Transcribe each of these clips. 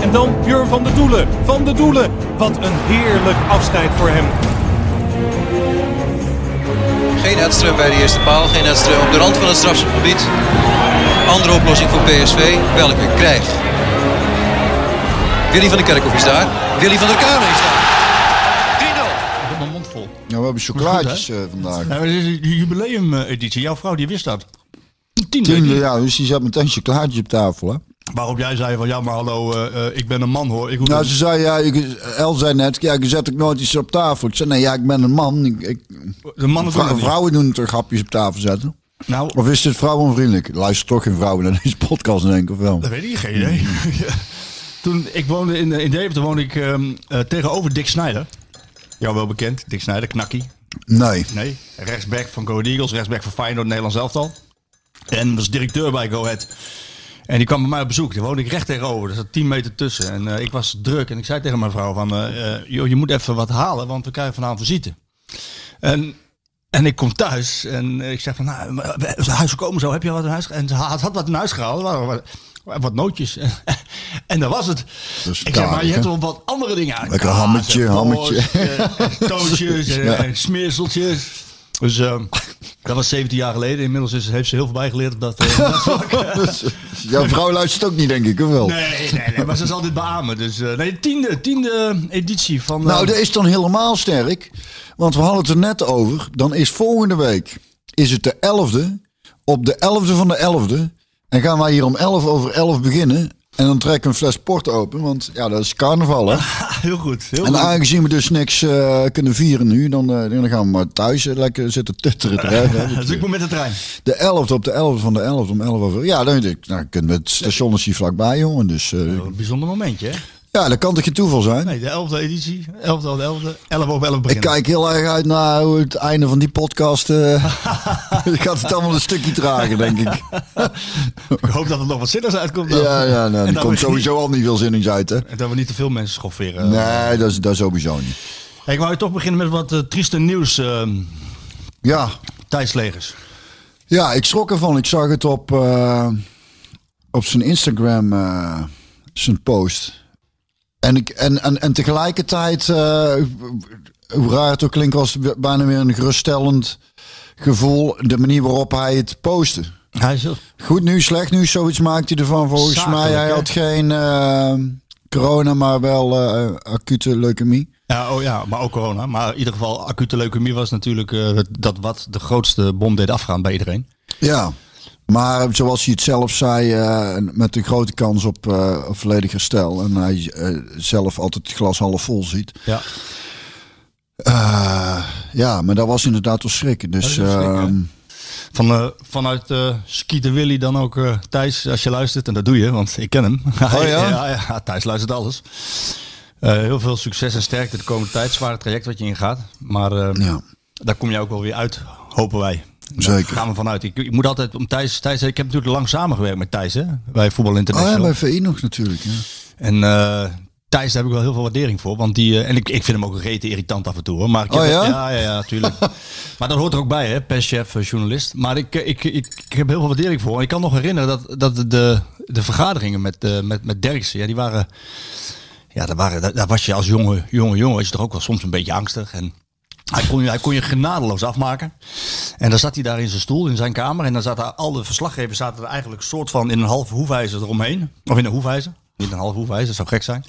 En dan Jur van de Doelen. Van de Doelen. Wat een heerlijk afscheid voor hem. Geen Edström bij de eerste paal, geen Edström op de rand van het strafschopgebied. Andere oplossing voor PSV, welke krijgt? Willy van der Kerkhoff is daar. Willy van der Kamer is daar. 3-0. Ik heb mijn mond vol. Ja, we hebben chocolaatjes eh, vandaag. Ja, maar dit is een jubileum-editie. Jouw vrouw die wist dat. Tiende. Tiende, ja, dus die zat meteen chocolaatjes op tafel, hè? Waarop jij zei van ja, maar hallo, eh, eh, ik ben een man hoor. Ik hoef Nou, ze zei, ja, ik, El zei net, ja, je zet ook nooit iets op tafel. Ik zei, nee, ja, ik ben een man. Ik, ik, de mannen vrou- vrouwen doen toch grapjes op tafel zetten? Nou, Of is dit vrouwenvriendelijk? Luister toch geen vrouwen naar deze podcast, denk ik, of wel? dat weet ik geen idee. Ja. Toen ik woonde in, in Deventer, woonde ik ehm, eh, tegenover Dick Snijder. Jou wel bekend, Dick Snijder, knakkie. Nee. Nee, rechtsback van Go Eagles, rechtsback van Feyenoord, Nederlands elftal. En was directeur bij Go Ahead. En die kwam bij mij op bezoek. Daar woonde ik recht tegenover. Er zat 10 meter tussen. En eh, ik was druk. En ik zei tegen mijn vrouw van... eh, joh, je moet even wat halen, want we krijgen vanavond visite. En, en ik kom thuis. En ik zeg van... Nou, huis komen zo. Heb je wat in huis? En ze had, had wat in huis gehaald. Wat, wat nootjes. en dat was het. Is ik zeg, maar je hebt wel wat andere dingen uit. Lekker hammetje, hammetje. en Ja. en smeerseltjes. Dus eh, dat was 17 jaar geleden. Inmiddels is, heeft ze heel veel bijgeleerd op dat, eh, op dat. Dus, Jouw vrouw luistert ook niet, denk ik, of wel? Nee, nee, nee, maar ze is altijd beamen. Dus eh, nee, tiende, tiende editie van. eh, Nou, dat is dan helemaal sterk. Want we hadden het er net over. Dan is volgende week is het de 11e. Op de 11e van de 11e. En gaan wij hier om 11 over 11 beginnen. En dan trekken we een fles port open. Want ja, dat is carnaval, hè? heel goed. Heel En goed. aangezien we dus niks eh, kunnen vieren nu, dan, eh, dan gaan we maar thuis eh, lekker zitten tutteren. hè. dus ik moet met de trein. De 11e op de 11e van de 11e om 11 over. Ja, dan, dan kunnen we het station is hier vlakbij, jongen. Dus Een bijzonder momentje, hè? Ja, dat kan toch geen toeval zijn? Nee, de 11e editie. 11e of de 11e. 11 over 11 Ik beginnen. kijk heel erg uit naar hoe het einde van die podcast. eh ik gaat het allemaal een stukje trager, denk ik. Ik hoop dat er nog wat zinnigs uitkomt. dan. Ja, ja, nou, er komt sowieso al niet veel zinnings uit, hè? En dat we niet te veel mensen schofferen. Nee, dat is, dat sowieso niet. Hey, ik wou toch beginnen met wat eh, trieste nieuws. ehm Ja, Thijs Legers. ja, ik schrok ervan. Ik zag het op, eh, op zijn Instagram, eh, zijn post. En, ik, en, en, en tegelijkertijd, eh, hoe raar het ook klinkt, was het bijna weer een geruststellend gevoel. De manier waarop hij het postte. Hij is. Goed nieuws, slecht nieuws, zoiets maakt hij ervan. Volgens Zakelijk, mij, hij hè? had geen eh, corona, maar wel eh, acute leukemie. Ja, oh ja, maar ook corona. Maar in ieder geval, acute leukemie was natuurlijk dat wat de grootste bom deed afgaan bij iedereen. Ja, maar zoals hij het zelf zei, eh, met een grote kans op, eh, op volledig herstel. En hij eh, zelf altijd het glas half vol ziet. Ja. Eh, ja, maar dat was inderdaad wel schrikken. Dus schrikken, ehm, Van, eh, vanuit eh Skeeter Willy dan ook eh, Thijs, als je luistert. En dat doe je, want ik ken hem. Oh ja? ja, ja, Thijs luistert alles. Eh, heel veel succes en sterkte de komende tijd. Zware traject wat je ingaat. Maar eh, ja, daar kom je ook wel weer uit, hopen wij. Daar Zeker. gaan we vanuit. Ik, ik moet altijd om Thijs, Thijs. Ik heb natuurlijk lang samengewerkt met Thijs, hè, bij Voetbal oh ja, International. bij VI nog natuurlijk. Ja. En eh Thijs, daar heb ik wel heel veel waardering voor. Want die, eh, en ik, ik vind hem ook een rete irritant af en toe. Hoor. Maar ik heb, Oh ja? Ja, ja, ja, natuurlijk. maar dat hoort er ook bij, hè? Perschef, eh, journalist. Maar ik, ik, ik, ik heb heel veel waardering voor. En ik kan nog herinneren dat, dat de, de vergaderingen met, eh, met, met Derksen, ja, die waren... Ja, daar, waren, daar, daar was je als jonge, jonge jongen, was je toch ook wel soms een beetje angstig. En hij kon, je, hij kon je genadeloos afmaken. En dan zat hij daar in zijn stoel, in zijn kamer. En dan zaten al de verslaggevers zaten er eigenlijk soort van in een halve hoefijzer eromheen. Of in een hoefijzer. Niet een half hoefijzer, dat zou gek zijn.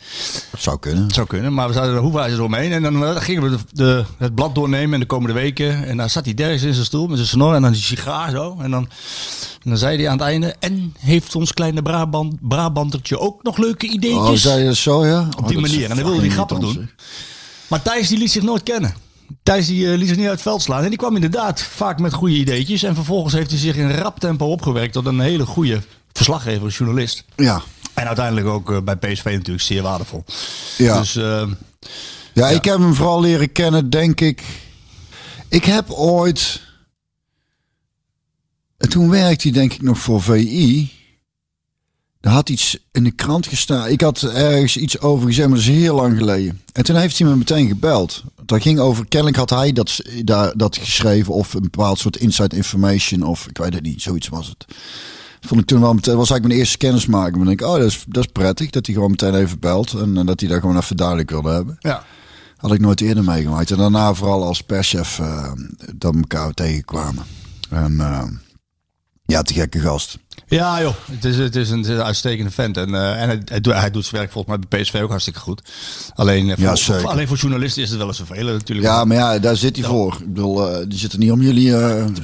Dat zou kunnen. Dat zou kunnen, maar we zouden er hoefijzers omheen. En dan eh, gingen we de, de, het blad doornemen in de komende weken. En dan zat hij dergens in zijn stoel met zijn snor en dan die sigaar zo. En dan, en dan zei hij aan het einde... En heeft ons kleine Brabant, Brabantertje ook nog leuke Oh, ideetjes? zei je zo, ja? Op die manier. En dan wilde hij grappig doen. Maar Thijs die liet zich nooit kennen. Thijs die, eh, liet zich niet uit het veld slaan. En die kwam inderdaad vaak met goede ideetjes. En vervolgens heeft hij zich in rap tempo opgewerkt tot een hele goede verslaggever, journalist. Ja. En uiteindelijk ook eh, bij PSV natuurlijk zeer waardevol. Ja. Dus eh, Ja, ik heb hem vooral leren kennen, denk ik. Ik heb ooit. En toen werkte hij, denk ik, nog voor VI. Er had iets in de krant gestaan. Ik had ergens iets over gezegd, maar dat is heel lang geleden. En toen heeft hij me meteen gebeld. Dat ging over, kennelijk had hij dat, daar, dat geschreven. Of een bepaald soort inside information. Of ik weet het niet, zoiets was het. Vond ik toen wel meteen, was eigenlijk mijn eerste kennismaking. Dan denk ik, oh, dat is, dat is prettig. Dat hij gewoon meteen even belt. En, en dat hij daar gewoon even duidelijk wilde hebben. ja. Had ik nooit eerder meegemaakt. En daarna vooral als perschef eh, dat we elkaar tegenkwamen. En eh, ja, te gekke gast. Ja, joh. Het is, het is, een, het is een uitstekende vent. En, eh, en hij, hij, doet, hij doet zijn werk volgens mij bij PSV ook hartstikke goed. Alleen, eh, voor, Ja, zeker. voor- alleen voor journalisten is het wel eens vervelend natuurlijk. Ja, maar ja, daar zit hij voor. Ik bedoel, eh, die zit er niet om jullie.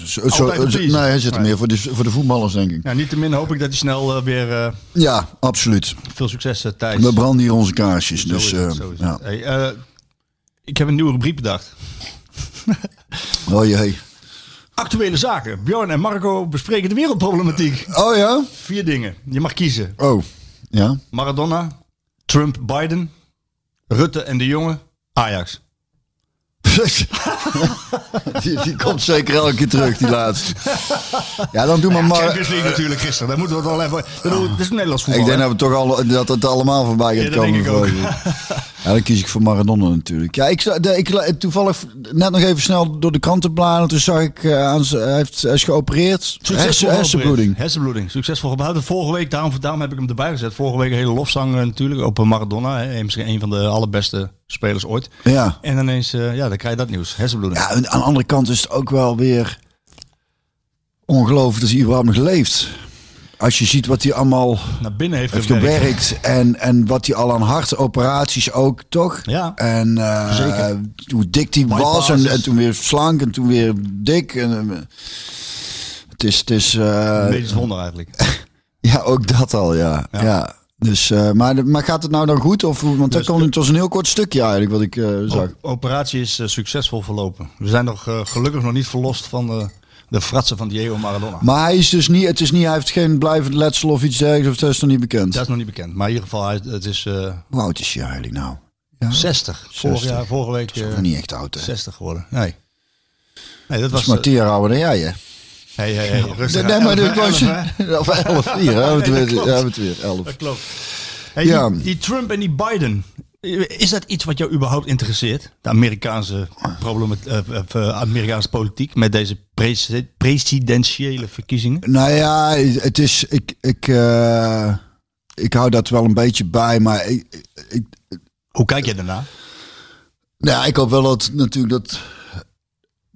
zo, zo- nee, hij zit er Nee. meer voor de, voor de voetballers, denk ik. Ja, niettemin hoop ik dat hij snel weer Ja, absoluut. veel succes Thijs. We branden hier onze kaarsjes. Zo Dus het, ja. Hey, ik heb een nieuwe rubriek bedacht. Oh jee. Actuele zaken. Bjorn en Marco bespreken de wereldproblematiek. Oh ja? Vier dingen. Je mag kiezen. Oh. Ja. Maradona, Trump, Biden, Rutte en de jongen, Ajax. die, die komt zeker elke keer terug, die laatste. Ja, dan doen we maar. Champions League natuurlijk gisteren. Daar moeten we het wel even... Ik bedoel, Het is een Nederlands voetbal. Ik denk hè? dat we toch al dat het allemaal voorbij gaat Ja, dat denk komen. ik je. Ja, dan kies ik voor Maradona natuurlijk. Ja, ik, de- ik toevallig net nog even snel door de kranten bladeren. Toen zag ik aan hij, heeft, hij is geopereerd. Hersen, hersenbloeding. Hersenbloeding. Succesvol gebouwd. Vorige week, daarom, daarom heb ik hem erbij gezet. Vorige week een hele lofzang eh, natuurlijk op Maradona. Hè. Misschien een van de allerbeste spelers ooit. Ja. En ineens, eh, ja, dan krijg je dat nieuws. Hersenbloeding. ja, en aan de andere kant is het ook wel weer ongelooflijk dat hij überhaupt nog leeft. Als je ziet wat hij allemaal Naar binnen heeft, heeft gewerkt. gewerkt en, en wat hij al aan hartoperaties ook, toch? Ja. En eh, Zeker. hoe dik hij was en, en toen weer slank en toen weer dik. En, eh, het is, het is eh, Een medisch wonder eigenlijk. ja, ook dat al, ja. Ja. ja. Dus, eh, maar, maar gaat het nou dan goed? Of, want dat Dus- het was een heel kort stukje eigenlijk wat ik eh, zag. Operatie is eh, succesvol verlopen. We zijn nog gelukkig nog niet verlost van de, de fratsen van Diego Maradona. Maar hij is dus niet, het is niet, hij heeft geen blijvend letsel of iets dergelijks, of dat is nog niet bekend. Dat is nog niet bekend. Maar in ieder geval, hij- het is Hoe oud is hij eigenlijk nou? Ja, 60. Vorig 60. jaar, vorige week dat is nog niet echt oud, hè? 60 geworden. Nee. Nee, dat Dat was... is maar tien jaar ouder dan jij, hè? Hey, hey, hey, rustig. Nee, maar dat was? Of elf, hier, hè? We het weer, klopt. ja, we het weer, elf. Dat klopt. Hey, Ja. die, die Trump en die Biden. Is dat iets wat jou überhaupt interesseert? De Amerikaanse, problemen, eh, eh, eh, Amerikaanse politiek met deze presi- presidentiële verkiezingen? Nou ja, het is, ik, ik, ik hou dat wel een beetje bij, maar ik, ik, Hoe kijk je daarna? nou ja, ik hoop wel dat natuurlijk dat,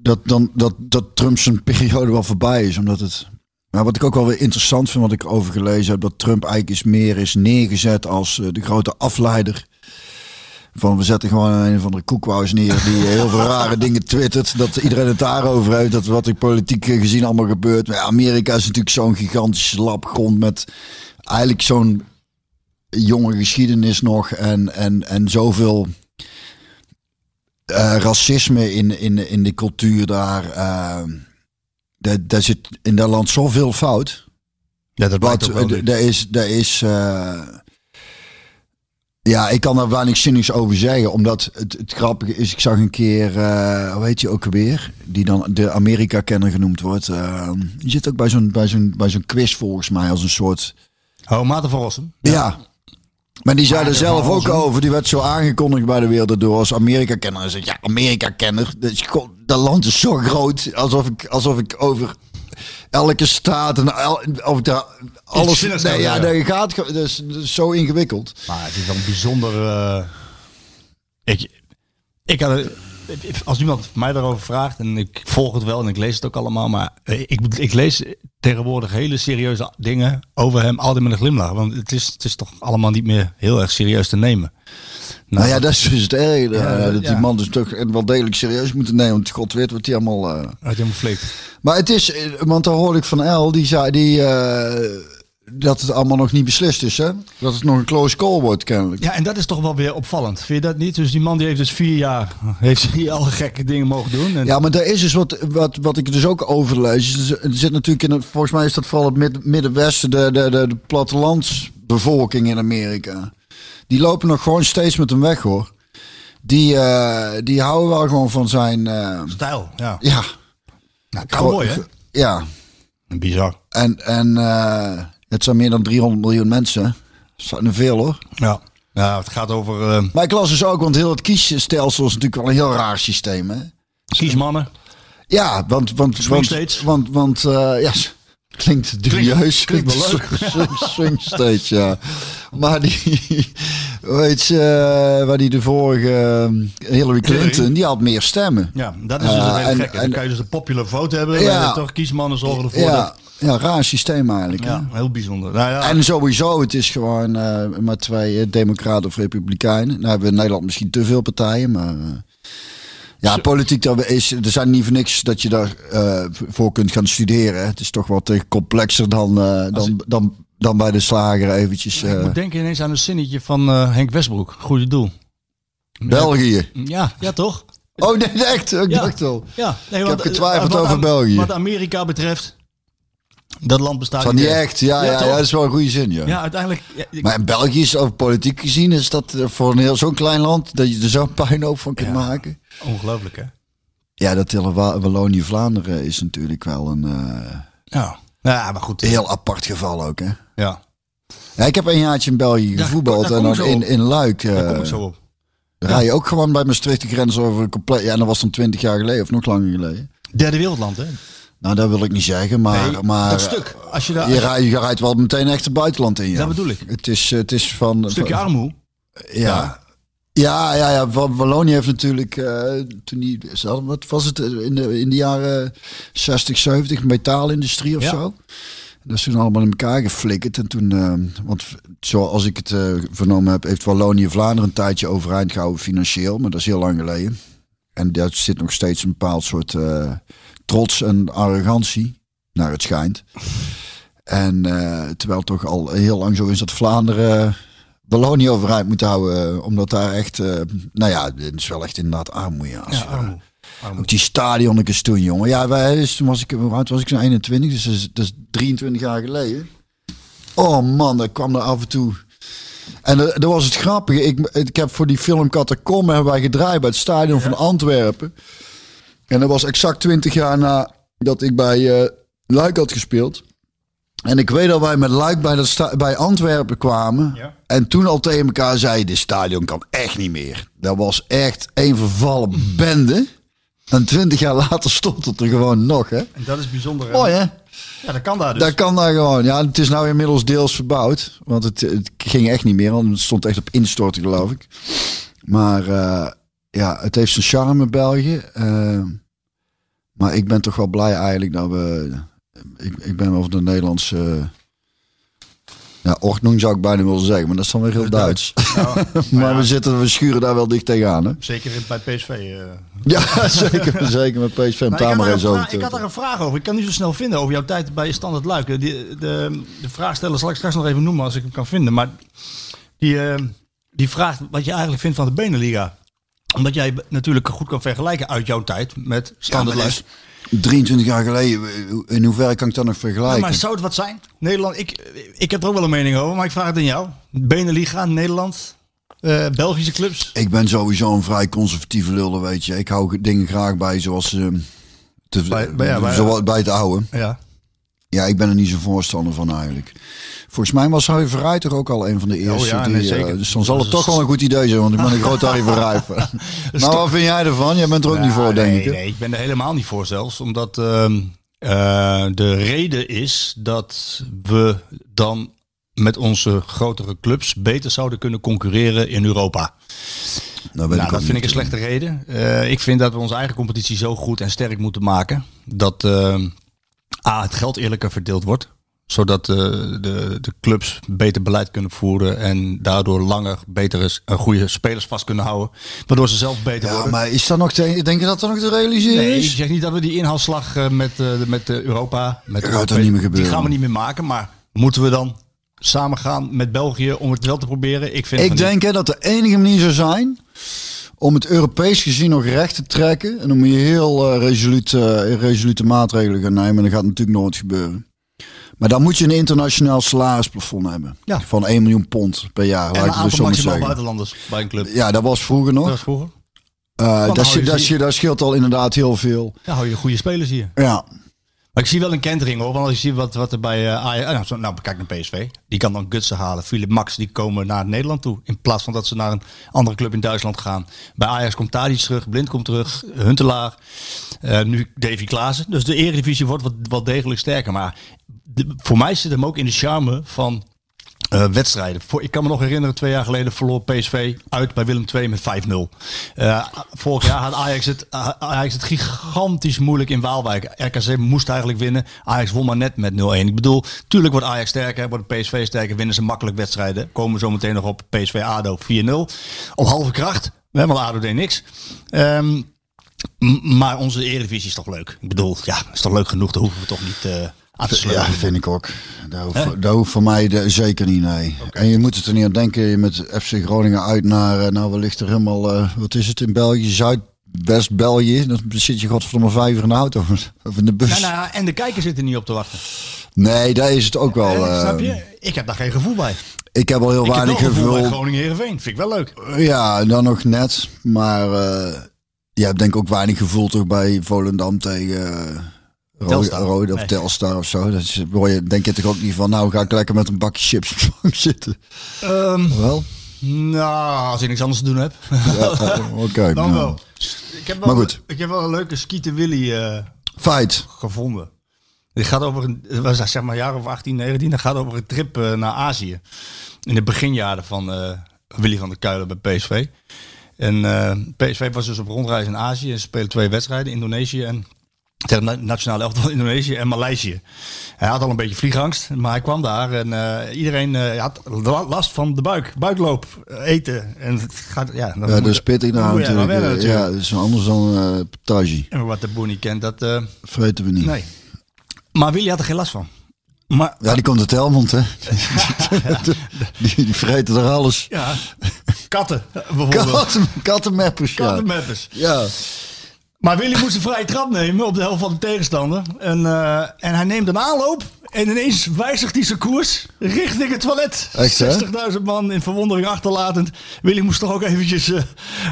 dat, dan, dat, dat Trump zijn periode wel voorbij is, omdat het... Maar wat ik ook wel weer interessant vind, wat ik over gelezen heb, dat Trump eigenlijk is meer is neergezet als eh, de grote afleider. Van we zetten gewoon een of andere koekwous neer die heel veel rare dingen twittert. Dat iedereen het daarover heeft. Dat wat er politiek eh, gezien allemaal gebeurt. Maar Amerika is natuurlijk zo'n gigantische labgrond met eigenlijk zo'n jonge geschiedenis nog. En, en, en zoveel eh, racisme in, in, in de cultuur daar. eh, daar, daar zit in dat land zoveel fout. Ja, dat blijkt Wat, ook wel nu. eh, daar is, daar is eh, ja, ik kan daar weinig zinnigs over zeggen. Omdat het, het grappige is, ik zag een keer, hoe heet je ook alweer? Die dan de Amerika-kenner genoemd wordt. eh, die zit ook bij zo'n, bij, zo'n, bij zo'n quiz volgens mij als een soort... Oh, Maarten van Rossum. Ja. Maar die zei er zelf ook over. Die werd zo aangekondigd bij de wereld door als Amerika-kenner. En zei, ja, Amerika-kenner. Dat gewoon- Dat land is zo groot. Alsof ik, alsof ik over elke staat en el, of daar alles... Nee, ja, dat gaat... Dat is, dat is zo ingewikkeld. Maar het is wel een bijzonder. eh, ik, ik had. Als iemand mij daarover vraagt, en ik volg het wel en ik lees het ook allemaal, maar eh, ik, ik lees tegenwoordig hele serieuze dingen over hem altijd met een glimlach. Want het is, het is toch allemaal niet meer heel erg serieus te nemen. Nou, ja, dat is dus het. Ja, eh, dat ja. die man dus toch wel degelijk serieus moeten nemen. Want god weet wat hij allemaal... eh, Uit helemaal flikt. Maar het is, want daar hoorde ik van El, die zei die, dat het allemaal nog niet beslist is, hè? Dat het nog een close call wordt, kennelijk. Ja, en dat is toch wel weer opvallend. Vind je dat niet? Dus die man die heeft dus vier jaar, heeft hier alle gekke dingen mogen doen. En Ja, maar daar is dus wat, wat, wat ik dus ook overlees. Dus Er zit natuurlijk in, het, volgens mij is dat vooral het Mid- Middenwesten, de, de, de, de plattelandsbevolking in Amerika. Die lopen nog gewoon steeds met hem weg, hoor. Die, eh, die houden wel gewoon van zijn, eh, stijl, ja. ja. Nou, cowboy, hè? Ja, Bizar. en, en eh, het zijn meer dan 300 miljoen mensen. Dat zijn er veel, hoor. Ja. Ja, het gaat over eh, Maar ik las dus ook, want heel het kiesstelsel is natuurlijk wel een heel raar systeem, hè? kiesmannen. Ja, want... want want. Want, want eh, ja, s- klinkt dubieus. klinkt leuk. Swing, states, ja. Maar die, weet je, eh, waar die de vorige eh, Hillary Clinton, die had meer stemmen. Ja, dat is dus Ja, het gekke. Dan kan je dus een popular vote hebben. Ja. Ja. toch kiesmannen zorgen ervoor Ja, dat... ja, raar systeem eigenlijk. Ja, heel bijzonder. Nou ja, En sowieso, het is gewoon eh, maar twee eh, democraten of republikeinen. Nou hebben we in Nederland misschien te veel partijen, maar... ja, politiek, dat is, er zijn niet voor niks dat je daar eh, voor kunt gaan studeren. Het is toch wat eh, complexer dan, eh, dan, dan, dan bij de slager eventjes. ik moet denken ineens aan een zinnetje van Henk Westbroek. Goede doel. België. Ja, ja toch? Oh nee, echt? Ik Ja. dacht al. Ja, nee, Ik want, heb getwijfeld over België. Wat Amerika betreft, dat land bestaat Van die meer. echt, ja, ja, ja, dat is wel een goede zin, ja. Ja, uiteindelijk... ja, ik- Maar in België is over politiek gezien, is dat voor een heel zo'n klein land, dat je er zo'n puinhoop van kunt Ja. maken. Ongelooflijk, hè? Ja, dat hele Wa- Wallonië-Vlaanderen is natuurlijk wel een eh, Ja. Ja, maar goed. heel apart geval ook, hè. Ja, Ja, ik heb een jaartje in België gevoetbald daar en kom dan in, in Luik daar kom eh ik zo op. rij je ook gewoon bij Maastricht de grens over een compleet... Ja, en dat was dan twintig jaar geleden of nog langer geleden. Derde wereldland, hè? Nou, dat wil ik niet zeggen, maar... Nee, maar dat stuk. Als je daar... Je, rijdt, je rijdt wel meteen echt het buitenland in, ja. Dat bedoel ik. Het is, het is van... Een stukje armoe. Ja. Ja, ja, ja. Wa- Wallonië heeft natuurlijk, eh, toen die, wat was het, eh, in de, in de jaren 60, 70, metaalindustrie of Ja. zo. Dat is toen allemaal in elkaar geflikkerd. En toen, eh, want zoals ik het vernomen heb, heeft Wallonië Vlaanderen een tijdje overeind gehouden financieel. Maar dat is heel lang geleden. En daar zit nog steeds een bepaald soort trots en arrogantie, naar het schijnt. En eh, terwijl het toch al heel lang zo is dat Vlaanderen Wallonië overeind moet houden. eh, Omdat daar echt, eh, nou ja, het is wel echt inderdaad armoede. Als Ja, armoe. Ook die stadionnetjes toen, jongen. Ja, wij, dus toen was ik, hoe oud was ik? Zo'n 21, dus dat is, dat is 23 jaar geleden. Oh man, dat kwam er af en toe. En dat, dat was het grappige. Ik, ik heb voor die film Catacombe hebben wij gedraaid bij het stadion van Antwerpen. En dat was exact 20 jaar nadat ik bij eh Luik had gespeeld. En ik weet dat wij met Luik bij, dat bij Antwerpen kwamen. Ja. En toen al tegen elkaar zeiden, dit stadion kan echt niet meer. Dat was echt een vervallen bende. En twintig jaar later stond het er gewoon nog, hè? En dat is bijzonder. Mooi, hè? Ja, dat kan daar dus. Dat kan daar gewoon. Ja, het is nou inmiddels deels verbouwd. Want het, het ging echt niet meer. Want het stond echt op instorten, geloof ik. Maar eh, ja, het heeft zijn charme, België. Eh, maar ik ben toch wel blij eigenlijk dat we... Ik, ik ben van de Nederlandse... ja, ordnung zou ik bijna willen zeggen. Maar dat is dan weer heel Duits. maar we, zitten, we schuren daar wel dicht tegenaan, hè? Zeker bij PSV. eh. Ja, zeker. zeker met PSV en Nou, ik, daar had maar daar eens een over vraag, te- ik had daar een vraag over. Ik kan niet zo snel vinden over jouw tijd bij Standard Luik. De, de, vraagsteller zal ik straks nog even noemen als ik hem kan vinden. Maar die, eh, die vraagt wat je eigenlijk vindt van de Beneliga. Omdat jij natuurlijk goed kan vergelijken uit jouw tijd met Ja, dat is 23 jaar geleden. In hoeverre kan ik dat nog Ja, vergelijken? maar zou het wat zijn? Nederland, ik, ik heb er ook wel een mening over, maar ik vraag het aan jou. Beneliga, Nederland, eh, Belgische clubs. Ik ben sowieso een vrij conservatieve lul, weet je. Ik hou dingen graag bij zoals... eh, te, Bij- bij- ja, bij- zoals bij het oude. Ja. Ja, ik ben er niet zo voorstander van eigenlijk. Volgens mij was Harry Verrij toch ook al een van de eerste. ja, die, nee, eh, zeker. dus dan zal het toch wel een goed idee zijn, want ik ben een groot Harry fan. Nou, wat vind jij ervan? Jij bent er ook niet voor, Ja, denk nee, ik. hè? Nee, ik ben er helemaal niet voor zelfs. Omdat ehm, eh, de reden is dat we dan met onze grotere clubs beter zouden kunnen concurreren in Europa. Nou, dat vind ik een slechte reden. Eh, ik vind dat we onze eigen competitie zo goed en sterk moeten maken. Dat eh, A, het geld eerlijker verdeeld wordt. Zodat eh, de, de clubs beter beleid kunnen voeren. En daardoor langer betere, goede spelers vast kunnen houden. Waardoor ze zelf beter Ja, worden. maar is dat nog te, denk je dat dat nog te realiseren Nee, ik is? zeg niet dat we die inhaalslag eh, met, eh, de- met Europa... Met Dat niet meer Die gebeuren? gaan we niet meer maken. Maar moeten we dan samen gaan met België om het wel te proberen? Ik vind Ik denk hè, dat de enige manier zou zijn om het Europees gezien nog recht te trekken. En dan moet je heel eh, resoluut, eh, resolute maatregelen gaan nemen. En dat gaat natuurlijk nooit gebeuren. Maar dan moet je een internationaal salarisplafond hebben. Ja. Van 1 miljoen pond per jaar. En laat een het aantal maximaal buitenlanders bij een club. Ja, dat was vroeger nog. Dat was vroeger. Eh, dat, je dat, dat scheelt al inderdaad heel veel. Ja, hou je goede spelers hier. Ja, Maar ik zie wel een kentering hoor. Want als je ziet wat, wat er bij eh Ajax... ah, Nou, nou, kijk naar PSV. Die kan dan Gutsen halen. Philip Max, die komen naar Nederland toe. In plaats van dat ze naar een andere club in Duitsland gaan. Bij Ajax komt Tadic terug. Blind komt terug. Huntelaar. eh, nu Davy Klaassen. Dus de eredivisie wordt wat, wat degelijk sterker. Maar voor mij zit hem ook in de charme van... eh, wedstrijden. Voor, ik kan me nog herinneren, twee jaar geleden verloor PSV uit bij Willem II met 5-0. Eh, vorig jaar had Ajax het, uh, Ajax het gigantisch moeilijk in Waalwijk. RKC moest eigenlijk winnen. Ajax won maar net met 0-1. Ik bedoel, tuurlijk wordt Ajax sterker, wordt PSV sterker, winnen ze makkelijk wedstrijden. Komen we zo meteen nog op PSV ADO 4-0. Op halve kracht, hè, want ADO deed niks. Ehm, maar onze Eredivisie is toch leuk. Ik bedoel, ja, is toch leuk genoeg. Daar hoeven we toch niet eh te ja, vind ik ook. Dat hoeft, voor mij de- zeker niet, nee. En je moet het er niet aan denken, je met FC Groningen uit naar, eh, nou wellicht er helemaal, eh, wat is het in België, Zuid-West-België. Dan zit je godverdomme vijf uur in de auto of in de bus. Nou, nou, en de kijkers zitten niet op te wachten. Nee, daar is het ook wel. Eh, eh, snap je? Ik heb daar geen gevoel bij. ik heb al heel Ik weinig gevoel bij. Groningen Heerenveen. Vind ik wel leuk. Ja, dan nog net. Maar eh je hebt denk ik ook weinig gevoel toch bij Volendam tegen Telstar. Rode of Nee. Telstar of zo. Dat is, je, denk je toch ook niet van, nou ga ik lekker met een bakje chips op de bank zitten. Wel? nou, als ik niks anders te doen heb. Ja, eh, Oké. Dan nou. wel. Ik heb wel, Maar goed. Ik heb wel een leuke Skieten Willy eh, Feit. gevonden. Die gaat over een, het was zeg maar een jaar of 18, 19. Dat gaat over een trip eh, naar Azië. In de beginjaren van eh, Willy van der Kuilen bij PSV. En eh, PSV was dus op rondreis in Azië. En ze spelen twee wedstrijden. Indonesië en tegen na- nationale elftal Indonesië en Maleisië. Hij had al een beetje vliegangst, maar hij kwam daar en eh, iedereen eh, had la- last van de buik, buikloop, eh, eten. En het gaat, ja, Ja, je- pittig nou je natuurlijk. Ja, dat is anders dan Patagie. En wat de boer niet kent, dat... eh, Vreten we niet. nee. Maar Willy had er geen last van. Maar Ja, die komt uit Helmond, hè. die, die vreten er alles. ja, katten bijvoorbeeld. Katten, kattenmeppers, ja. Kattenmeppers. Ja. Maar Willy moest een vrije trap nemen op de helft van de tegenstander. En, eh, en hij neemt een aanloop. En ineens wijzigt hij zijn koers richting het toilet. Echt, hè? 60.000 man in verwondering achterlatend. Willy moest toch ook eventjes eh,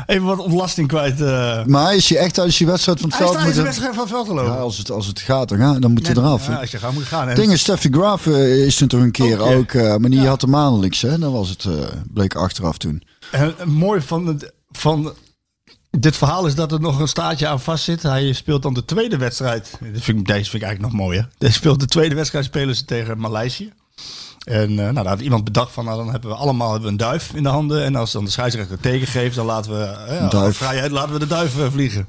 even wat ontlasting kwijt. eh. Maar is hij echt tijdens die wedstrijd van het hij is veld de moeten... wedstrijd van het veld gelopen. Ja, als het, als het gaat, dan, dan moet hij eraf. Ja, als je gaat moet je gaan. En Dingen, Steffi Graaf is er toch een keer Ook, maar die had de maandelijks, hè? Dat was het, bleek achteraf toen. En het mooie van, het, van dit verhaal is dat er nog een staartje aan vast zit. Hij speelt dan de tweede wedstrijd. Dit vind ik, deze vind ik eigenlijk nog mooier. Hij speelt de tweede wedstrijd spelen ze tegen Maleisië. En eh, nou, daar had iemand bedacht van, nou, dan hebben we allemaal hebben we een duif in de handen. En als dan de scheidsrechter tegengeeft, dan laten we, eh, ja, duif. vrijheid, laten we de duif eh, vliegen.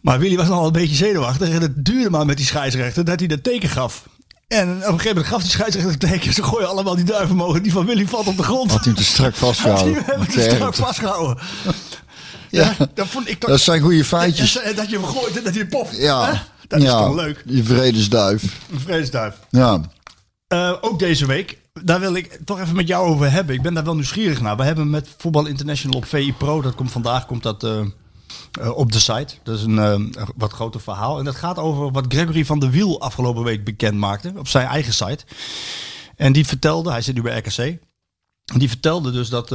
Maar Willy was nog wel een beetje zenuwachtig. En het duurde maar met die scheidsrechter dat hij dat teken gaf. En op een gegeven moment gaf die scheidsrechter het teken. Ze gooien allemaal die duiven mogen. Die van Willy valt op de grond. Had hij hem te strak Had hij vastgehouden. hem te strak vastgehouden. Ja, dat vond ik toch... Dat zijn goede feitjes. Ja, dat je hem gooit en dat hij popt. Ja, Hè? Dat is ja. toch leuk. Die vredesduif. Een vredesduif. Ja. Eh, ook deze week, daar wil ik toch even met jou over hebben. Ik ben daar wel nieuwsgierig naar. We hebben met Voetbal International op VI Pro, dat komt vandaag komt dat, eh, eh, op de site. Dat is een wat groter verhaal. En dat gaat over wat Gregory van der Wiel afgelopen week bekend maakte op zijn eigen site. En die vertelde, hij zit nu bij RKC. En die vertelde dus dat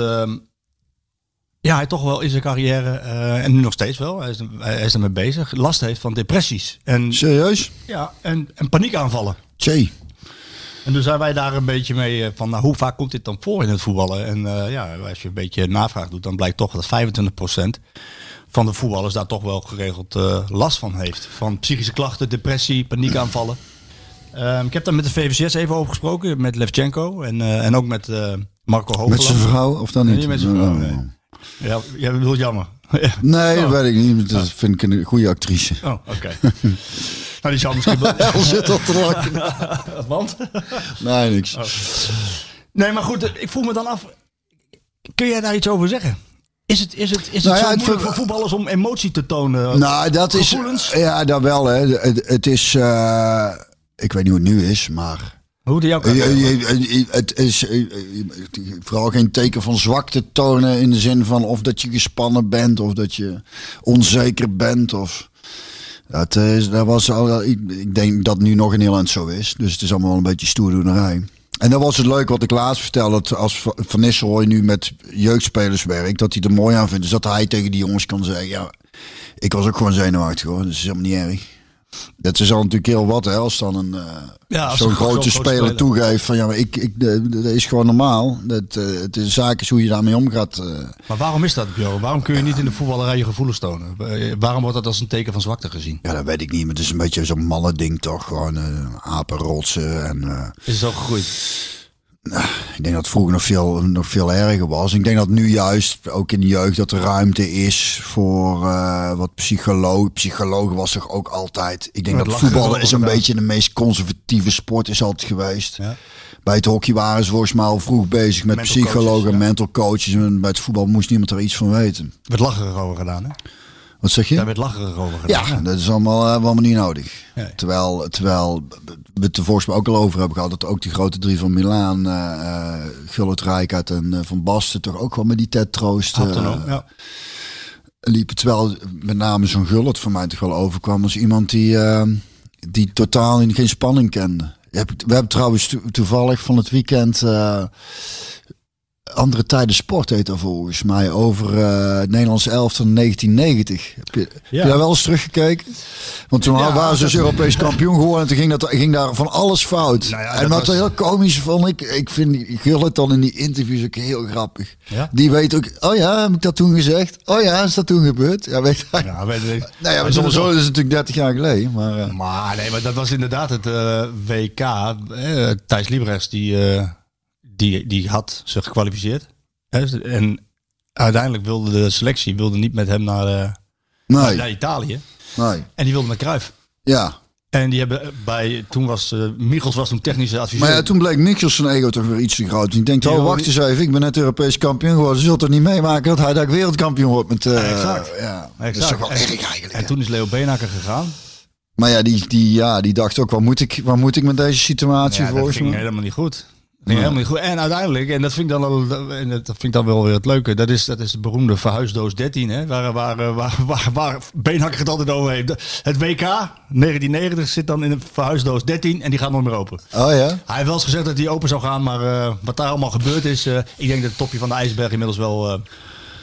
ja, hij toch wel in zijn carrière, eh, en nu nog steeds wel, hij is, hij is ermee bezig, last heeft van depressies. En, Serieus? ja, en, en paniekaanvallen. Tjee. En toen zijn wij daar een beetje mee eh, van, nou, hoe vaak komt dit dan voor in het voetballen? En eh, ja, als je een beetje navraag doet, dan blijkt toch dat 25% van de voetballers daar toch wel geregeld last van heeft. Van psychische klachten, depressie, paniekaanvallen. Ehm, ik heb daar met de VVCS even over gesproken, met Levchenko en, en ook met Marco Met Hoogland. zijn vrouw of dan Nee, niet? niet met zijn vrouw, Oh. nee. Ja, jij bedoelt jammer. Ja. Nee, dat weet ik niet. Dat vind ik een goede actrice. Oh, oké. nou, die zou misschien wel... Zit op te lachen. Want? Nee, niks. Nee, maar goed, ik voel me dan af. Kun jij daar iets over zeggen? Is het, is het, is het Nou ja, zo het moeilijk ver- voor voetballers om emotie te tonen? Nou, dat is. Ja, dat wel, hè. Het, het is. eh, ik weet niet hoe het nu is, maar. Hoe je- je- Het is eh, eh, vooral geen teken van zwakte tonen in de zin van of dat je gespannen bent of dat je onzeker bent of dat is dat was al ik, ik denk dat nu nog een heel eind zo is dus het is allemaal wel een beetje stoerdoenerij. En dat was het leuk wat ik laatst vertelde dat als Va- Van Nistelrooy nu met jeugdspelers werkt dat hij er mooi aan vindt dus dat hij tegen die jongens kan zeggen ja ik was ook gewoon zenuwachtig hoor dat is helemaal niet erg dat is al natuurlijk heel wat, hè, als dan een, eh, Ja, zo'n grote grote speler speler. toegeeft van ja, maar ik, ik, eh, dat is gewoon normaal. Dat, eh, het is zaak is hoe je daarmee omgaat. Maar waarom is dat, Björn? Waarom kun je niet in de voetballerij je gevoelens tonen? Waarom wordt dat als een teken van zwakte gezien? ja, dat weet ik niet, maar het is een beetje zo'n mannending toch. Gewoon eh apenrotsen en... Is het ook gegroeid? Ik denk dat het vroeger nog veel, nog veel erger was. Ik denk dat nu juist, ook in de jeugd, dat er ruimte is voor eh, wat psycholoog. Psychologen was er ook altijd. Ik denk dat lachen voetballen is een gedaan. beetje de meest conservatieve sport is altijd geweest. Ja. Bij het hockey waren ze volgens mij al vroeg bezig met Mental psychologen, coaches, ja. mental coaches. En bij het voetbal moest niemand er iets van weten. Werd lacherig over gedaan, hè? Wat zeg je? Daar werd lacherig over gedaan. Ja, dat is allemaal, eh, allemaal niet nodig. Nee. Terwijl, terwijl we het er volgens mij ook al over hebben gehad. Dat ook die grote drie van Milaan, eh eh Gullit Rijkaard en eh, Van Basten toch ook wel met die Ted Troost eh, Autonoom, ja. liepen. Terwijl met name zo'n Gullit voor mij toch wel overkwam als iemand die, eh, die totaal in- geen spanning kende. We hebben trouwens to- toevallig van het weekend eh, andere tijden sport heet dat volgens mij over het Nederlands elftal in 1990. Heb je, heb je daar wel eens teruggekeken? Want toen Ja, waren ze dus Europees kampioen geworden en toen ging, dat, ging daar van alles fout. Nou ja, en wat was- heel komisch vond ik, ik vind Gullit dan in die interviews ook heel grappig. Ja? Die weet ook, oh ja, heb ik dat toen gezegd? Oh ja, is dat toen gebeurd? Ja, weet hij. Ja, weet ik. Nou ja, maar sowieso is het natuurlijk 30 jaar geleden. Maar, eh, Maar nee, maar dat was inderdaad het eh, WK. Thijs Liebrechts die, die, die had zich gekwalificeerd. En uiteindelijk wilde de selectie wilde niet met hem naar, eh, nee, naar Italië. nee. En die wilde met Cruijff. Ja, En die hebben bij, toen was, eh Michels was toen technische adviseur. maar ja, toen bleek Michels zijn ego toch weer iets te groot. Die denkt, oh wacht eens even, ik ben net Europees kampioen geworden. Ze zult toch niet meemaken dat hij daar wereldkampioen wordt met... eh, Exact. Ja, dat is toch wel En- erg eigenlijk. En hè? toen is Leo Beenhakker gegaan. Maar ja, die, die, ja, die dacht ook, wat moet ik, wat moet ik met deze situatie Ja, dat volgens ging mij? helemaal niet goed. Ging helemaal niet goed. En uiteindelijk, en dat vind ik dan wel, en dat vind ik dan wel weer het leuke, dat is, dat is de beroemde verhuisdoos 13, hè, waar, waar, waar, waar, waar, waar Beenhakker het altijd over heeft. Het WK 1990 zit dan in een verhuisdoos 13 en die gaat nooit meer open. Oh ja? Hij heeft wel eens gezegd dat die open zou gaan, maar eh, wat daar allemaal gebeurd is, eh, ik denk dat het topje van de ijsberg inmiddels wel eh,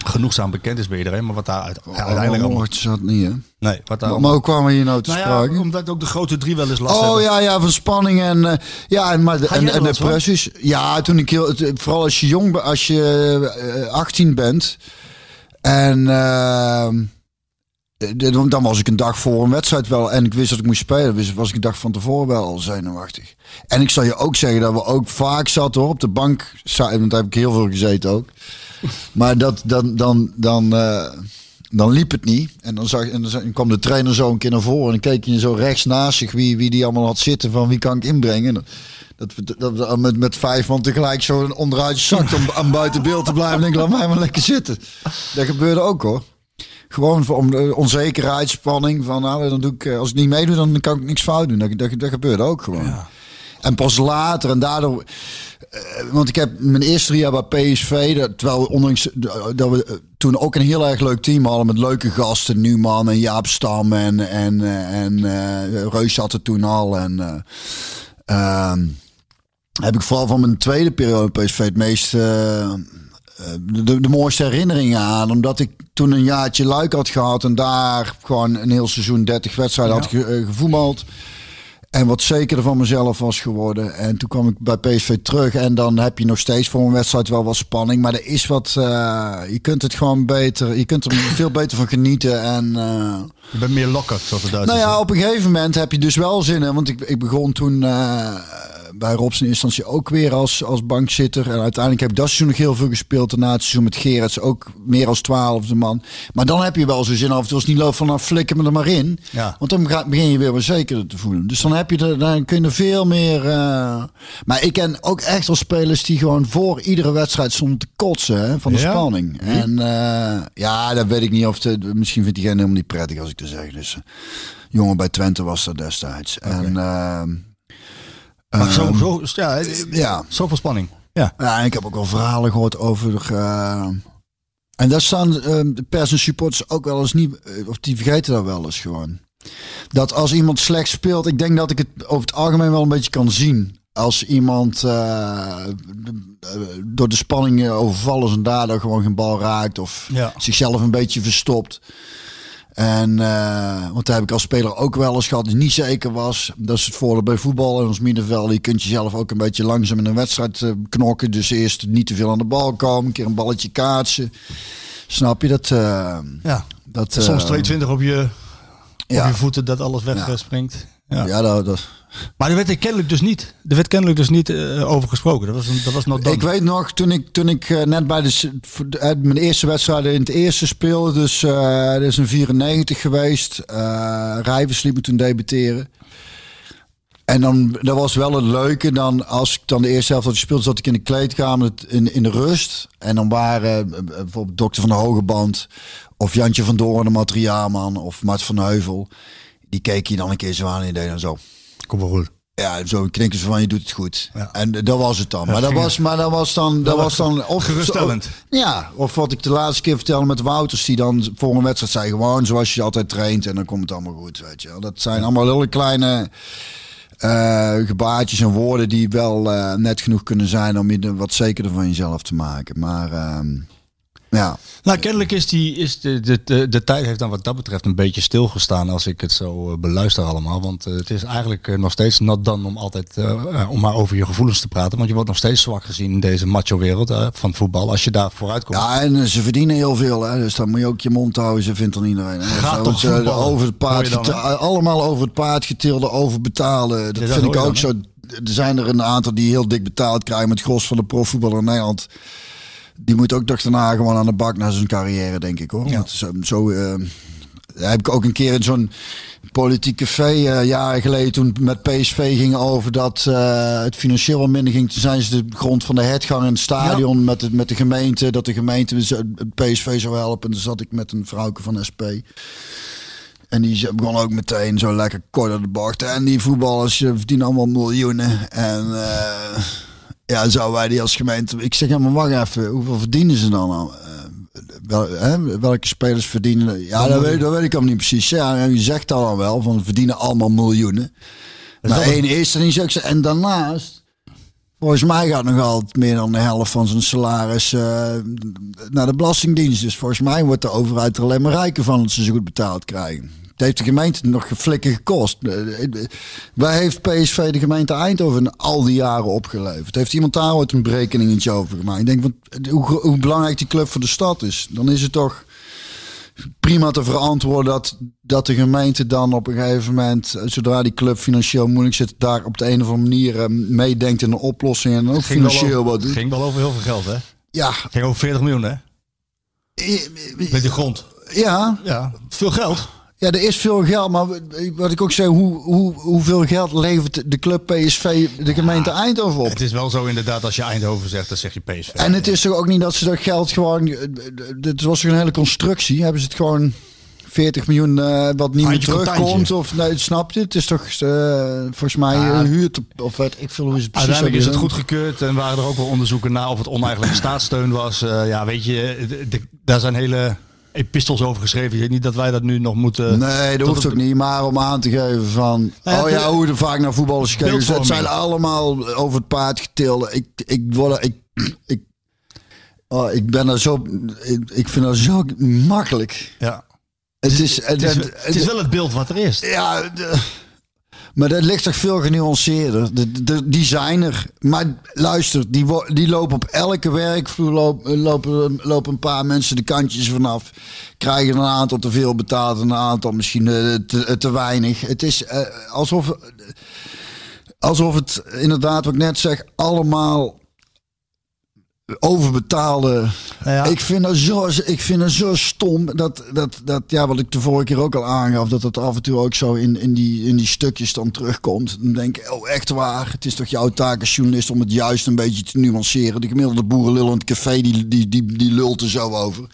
genoegzaam bekend is bij iedereen. Maar wat daar uit, ja, uiteindelijk Oh, allemaal... hoort ze dat niet, hè? Nee, wat daar Maar hoe kwamen we hier nou te Nou sprake? ja, omdat ook de grote drie wel eens last Oh hebben. ja, ja, van spanning en eh, ja, en, maar de, Ga en, van? depressies. Ja, toen ik heel, vooral als je jong bent, als je eh, 18 bent en de- dan was ik een dag voor een wedstrijd wel en ik wist dat ik moest spelen, dus was ik een dag van tevoren wel al zenuwachtig. En ik zal je ook zeggen dat we ook vaak zaten hoor, op de bank, want daar heb ik heel veel gezeten ook. Maar dat dan dan dan eh, dan liep het niet. En dan, zag, en dan kwam de trainer zo een keer naar voren. En dan keek je zo rechts naast zich wie, wie die allemaal had zitten. Van wie kan ik inbrengen. En Dat, dat, met, met vijf man tegelijk zo onderuit zakt om buiten beeld te blijven. En ik, laat mij maar lekker zitten. Dat gebeurde ook hoor. Gewoon om de onzekerheid, spanning. Van nou, dan doe ik, eh, als ik niet meedoe, dan kan ik niks fout doen. Dat, dat, dat gebeurde ook gewoon. En pas later en daardoor. eh, want ik heb mijn eerste drie jaar bij PSV, dat, terwijl we ondanks dat we eh, toen ook een heel erg leuk team hadden met leuke gasten, Numan en Jaap Stam en en eh, en Reus had het toen al en eh, ehm, heb ik vooral van mijn tweede periode PSV het meest eh, de, de mooiste herinneringen aan. Omdat ik toen een jaartje luik had gehad en daar gewoon een heel seizoen 30 wedstrijden had ge, gevoetbald. En wat zekerder van mezelf was geworden. En toen kwam ik bij PSV terug. En dan heb je nog steeds voor een wedstrijd wel wat spanning. Maar er is wat. eh, je kunt het gewoon beter. Je kunt er veel beter van genieten. En. eh, Je bent meer lokker, zoals de Duitsers nou ja, op een gegeven moment heb je dus wel zin in. Want ik, ik begon toen. eh, bij Robs in instantie ook weer als, als bankzitter. En uiteindelijk heb ik dat seizoen nog heel veel gespeeld. Daarna het seizoen met Gerards ook meer als twaalfde man. Maar dan heb je wel zo zin af en toe als het niet loopt van nou flikker me er maar in. Ja. Want dan begin je weer wat zekerder te voelen. Dus dan heb je er, dan kun je er veel meer. eh, Maar ik ken ook echt wel spelers die gewoon voor iedere wedstrijd stonden te kotsen hè, van de Ja? spanning. En eh, ja, dat weet ik niet of de, misschien vindt diegene helemaal niet prettig als ik dat zeg. Dus eh, jongen bij Twente was dat destijds. En Maar zo, ehm, zo, ja, ja. zoveel spanning. Ja. Ja, ik heb ook wel verhalen gehoord over. eh, en daar staan eh, de pers en supporters ook wel eens niet. eh, Of die vergeten dat wel eens gewoon. Dat als iemand slecht speelt, ik denk dat ik het over het algemeen wel een beetje kan zien. Als iemand eh, door de spanning overvallen is en daardoor gewoon geen bal raakt. Of Ja. zichzelf een beetje verstopt. En, eh, want daar heb ik als speler ook wel eens gehad die niet zeker was. Dat is het voordeel bij voetbal en ons middenveld. Je kunt jezelf ook een beetje langzaam in een wedstrijd eh, knokken. Dus eerst niet te veel aan de bal komen. Een keer een balletje kaatsen. Snap je dat? eh, ja. dat Soms eh, 22 op je, ja. op je voeten dat alles wegspringt. Ja. Ja, dat, dat, Maar er werd er kennelijk dus niet, er werd kennelijk dus niet eh, over gesproken. Dat was, een, dat was nog. Ik weet nog, toen ik, toen ik eh, net bij de, eh, mijn eerste wedstrijd in het eerste speelde, dus eh dat is een 94 geweest. eh Rijvers liep me toen debuteren. En dan, dat was wel het leuke, dan als ik dan de eerste helft had gespeeld, zat ik in de kleedkamer in, in de rust. En dan waren bijvoorbeeld Dokter van de Hogeband of Jantje van Doorn, de materiaalman, of Mart van Heuvel. Die keek je dan een keer zo aan en deed dan zo. Kom wel goed. Ja, zo knikken ze van je doet het goed. Ja. En dat was het dan. Maar dat was, maar dat was dan, dat was dan of geruststellend. ja, of wat ik de laatste keer vertelde met Wouters, die dan voor een wedstrijd zei gewoon zoals je altijd traint en dan komt het allemaal goed, weet je. Dat zijn allemaal hele kleine eh gebaartjes en woorden die wel eh, net genoeg kunnen zijn om je wat zekerder van jezelf te maken. Maar ehm, ja. Nou, kennelijk is, die, is de, de, de, de tijd heeft dan wat dat betreft een beetje stilgestaan als ik het zo eh, beluister allemaal. Want eh, het is eigenlijk eh, nog steeds not dan om altijd om maar over je gevoelens te praten. Want je wordt nog steeds zwak gezien in deze macho wereld van voetbal. Als je daar vooruit komt. Ja, en ze verdienen heel veel, hè? dus dan moet je ook je mond houden. Ze vindt dan iedereen. Gaat toch voetballen, over het paard dan, allemaal over het paard getilde, overbetalen. Dat Ja, dat vind ik ook dan, zo. Er zijn er een aantal die heel dik betaald krijgen met gros van de profvoetballer in Nederland. Die moet ook toch daarna gewoon aan de bak naar zijn carrière, denk ik hoor. Ja. Want zo, zo eh, heb ik ook een keer in zo'n politiek café eh, jaren geleden toen met PSV ging over dat eh, het financieel wat minder ging. Toen zijn ze de grond van de hertgang in het stadion met, het, met de gemeente, dat de gemeente het PSV zou helpen. En toen zat ik met een vrouwke van SP. En die ze- begon ook meteen zo lekker kort aan de bocht. En die voetballers verdienen allemaal miljoenen. En eh, ja, zouden wij die als gemeente... Ik zeg, ja, maar wacht even. Hoeveel verdienen ze dan? al? Eh, wel, hè, welke spelers verdienen... Ja, dat weet, dat weet ik allemaal niet precies. Ja, en je zegt dan al wel, van verdienen allemaal miljoenen. Maar wel één er niet zo. Ik zeg, En daarnaast... Volgens mij gaat nog altijd meer dan de helft van zijn salaris eh, naar de Belastingdienst. Dus volgens mij wordt de overheid er alleen maar rijker van dat ze zo goed betaald krijgen. Het heeft de gemeente nog geflikken gekost. Eh, eh, Waar heeft PSV de gemeente Eindhoven al die jaren opgeleverd? Heeft iemand daar ooit een berekeningetje over gemaakt? Ik denk, want, eh, hoe, hoe belangrijk die club voor de stad is. Dan is het toch prima te verantwoorden dat, dat de gemeente dan op een gegeven moment, zodra die club financieel moeilijk zit, daar op de een of andere manier meedenkt in een oplossing en ook Ging financieel over- wat doet. ging wel over heel veel geld, hè? Ja, Ging over 40 miljoen, hè? Met die grond. ja, Ja, veel geld. Ja, er is veel geld, maar wat ik ook zei, hoe, hoe, hoeveel geld levert de club PSV de gemeente Eindhoven op? Het is wel zo inderdaad, als je Eindhoven zegt, dan zeg je PSV. En het is toch ook niet dat ze dat geld gewoon. eh, Dit was toch een hele constructie. Hebben ze het gewoon 40 miljoen eh, wat niet meer terugkomt? Of nee, snap je? Het is toch eh, volgens mij Ja. een huurt of weet ik veel hoe ze het precies Uiteindelijk is het hebben goedgekeurd en waren er ook wel onderzoeken naar of het oneigenlijke staatssteun was. Ja, weet je, de- de- daar zijn hele epistels over geschreven. Ik niet dat wij dat nu nog moeten... Nee, dat hoeft ook niet. Maar om aan te geven van... Nou ja, oh ja, hoe er vaak naar voetballers gekeken. Het Beeldvorming. zijn allemaal over het paard getilde. Ik, ik, word, ik, ik, oh, ik ben er zo... Ik, ik vind dat zo makkelijk. Ja. Het is... Het is, het is wel het beeld wat er is. Ja, de- maar dat ligt toch veel genuanceerder. De, de, die. Maar luister, die, die lopen op elke werkvloer lopen, lopen, lopen een paar mensen de kantjes vanaf. Krijgen een aantal te veel betaald en een aantal misschien eh, te, te weinig. Het is eh, alsof... alsof het inderdaad, wat ik net zeg, allemaal overbetaalde. Nou ja. Ik, vind dat zo, ik vind dat zo stom. Dat, dat, dat, ja, wat ik de vorige keer ook al aangaf, dat het af en toe ook zo in, in, die, in die stukjes dan terugkomt. Dan denk ik, oh echt waar. Het is toch jouw taak als journalist om het juist een beetje te nuanceren. De gemiddelde boerenlul in het café, die, die, die, die lult er zo over.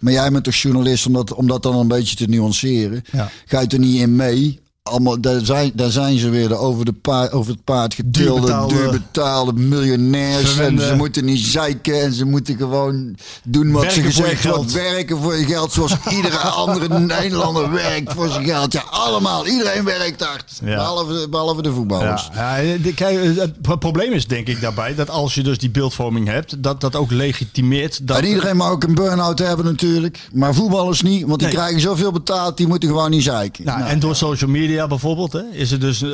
Maar jij bent toch journalist om dat, om dat dan een beetje te nuanceren. Ja. Ga je er niet in mee? Allemaal, daar, zijn, daar zijn ze weer de over, de paard, over het paard getilde, Duurbetaalde- miljonairs. En ze moeten niet zeiken en ze moeten gewoon doen wat Werken ze gezegd wordt. geld. Werken voor je geld zoals iedere andere Nederlander werkt voor zijn geld. Ja, allemaal. Iedereen werkt hard. Ja. Behalve, behalve de voetballers. Ja, ja, de- kijk, het pro- probleem is denk ik daarbij dat als je dus die beeldvorming hebt, dat dat ook legitimeert dat En iedereen mag ook een burn-out hebben natuurlijk. Maar voetballers niet, want die Nee. krijgen zoveel betaald, die moeten gewoon niet zeiken. Nou, Nou, en door social media bijvoorbeeld, hè, is het dus eh,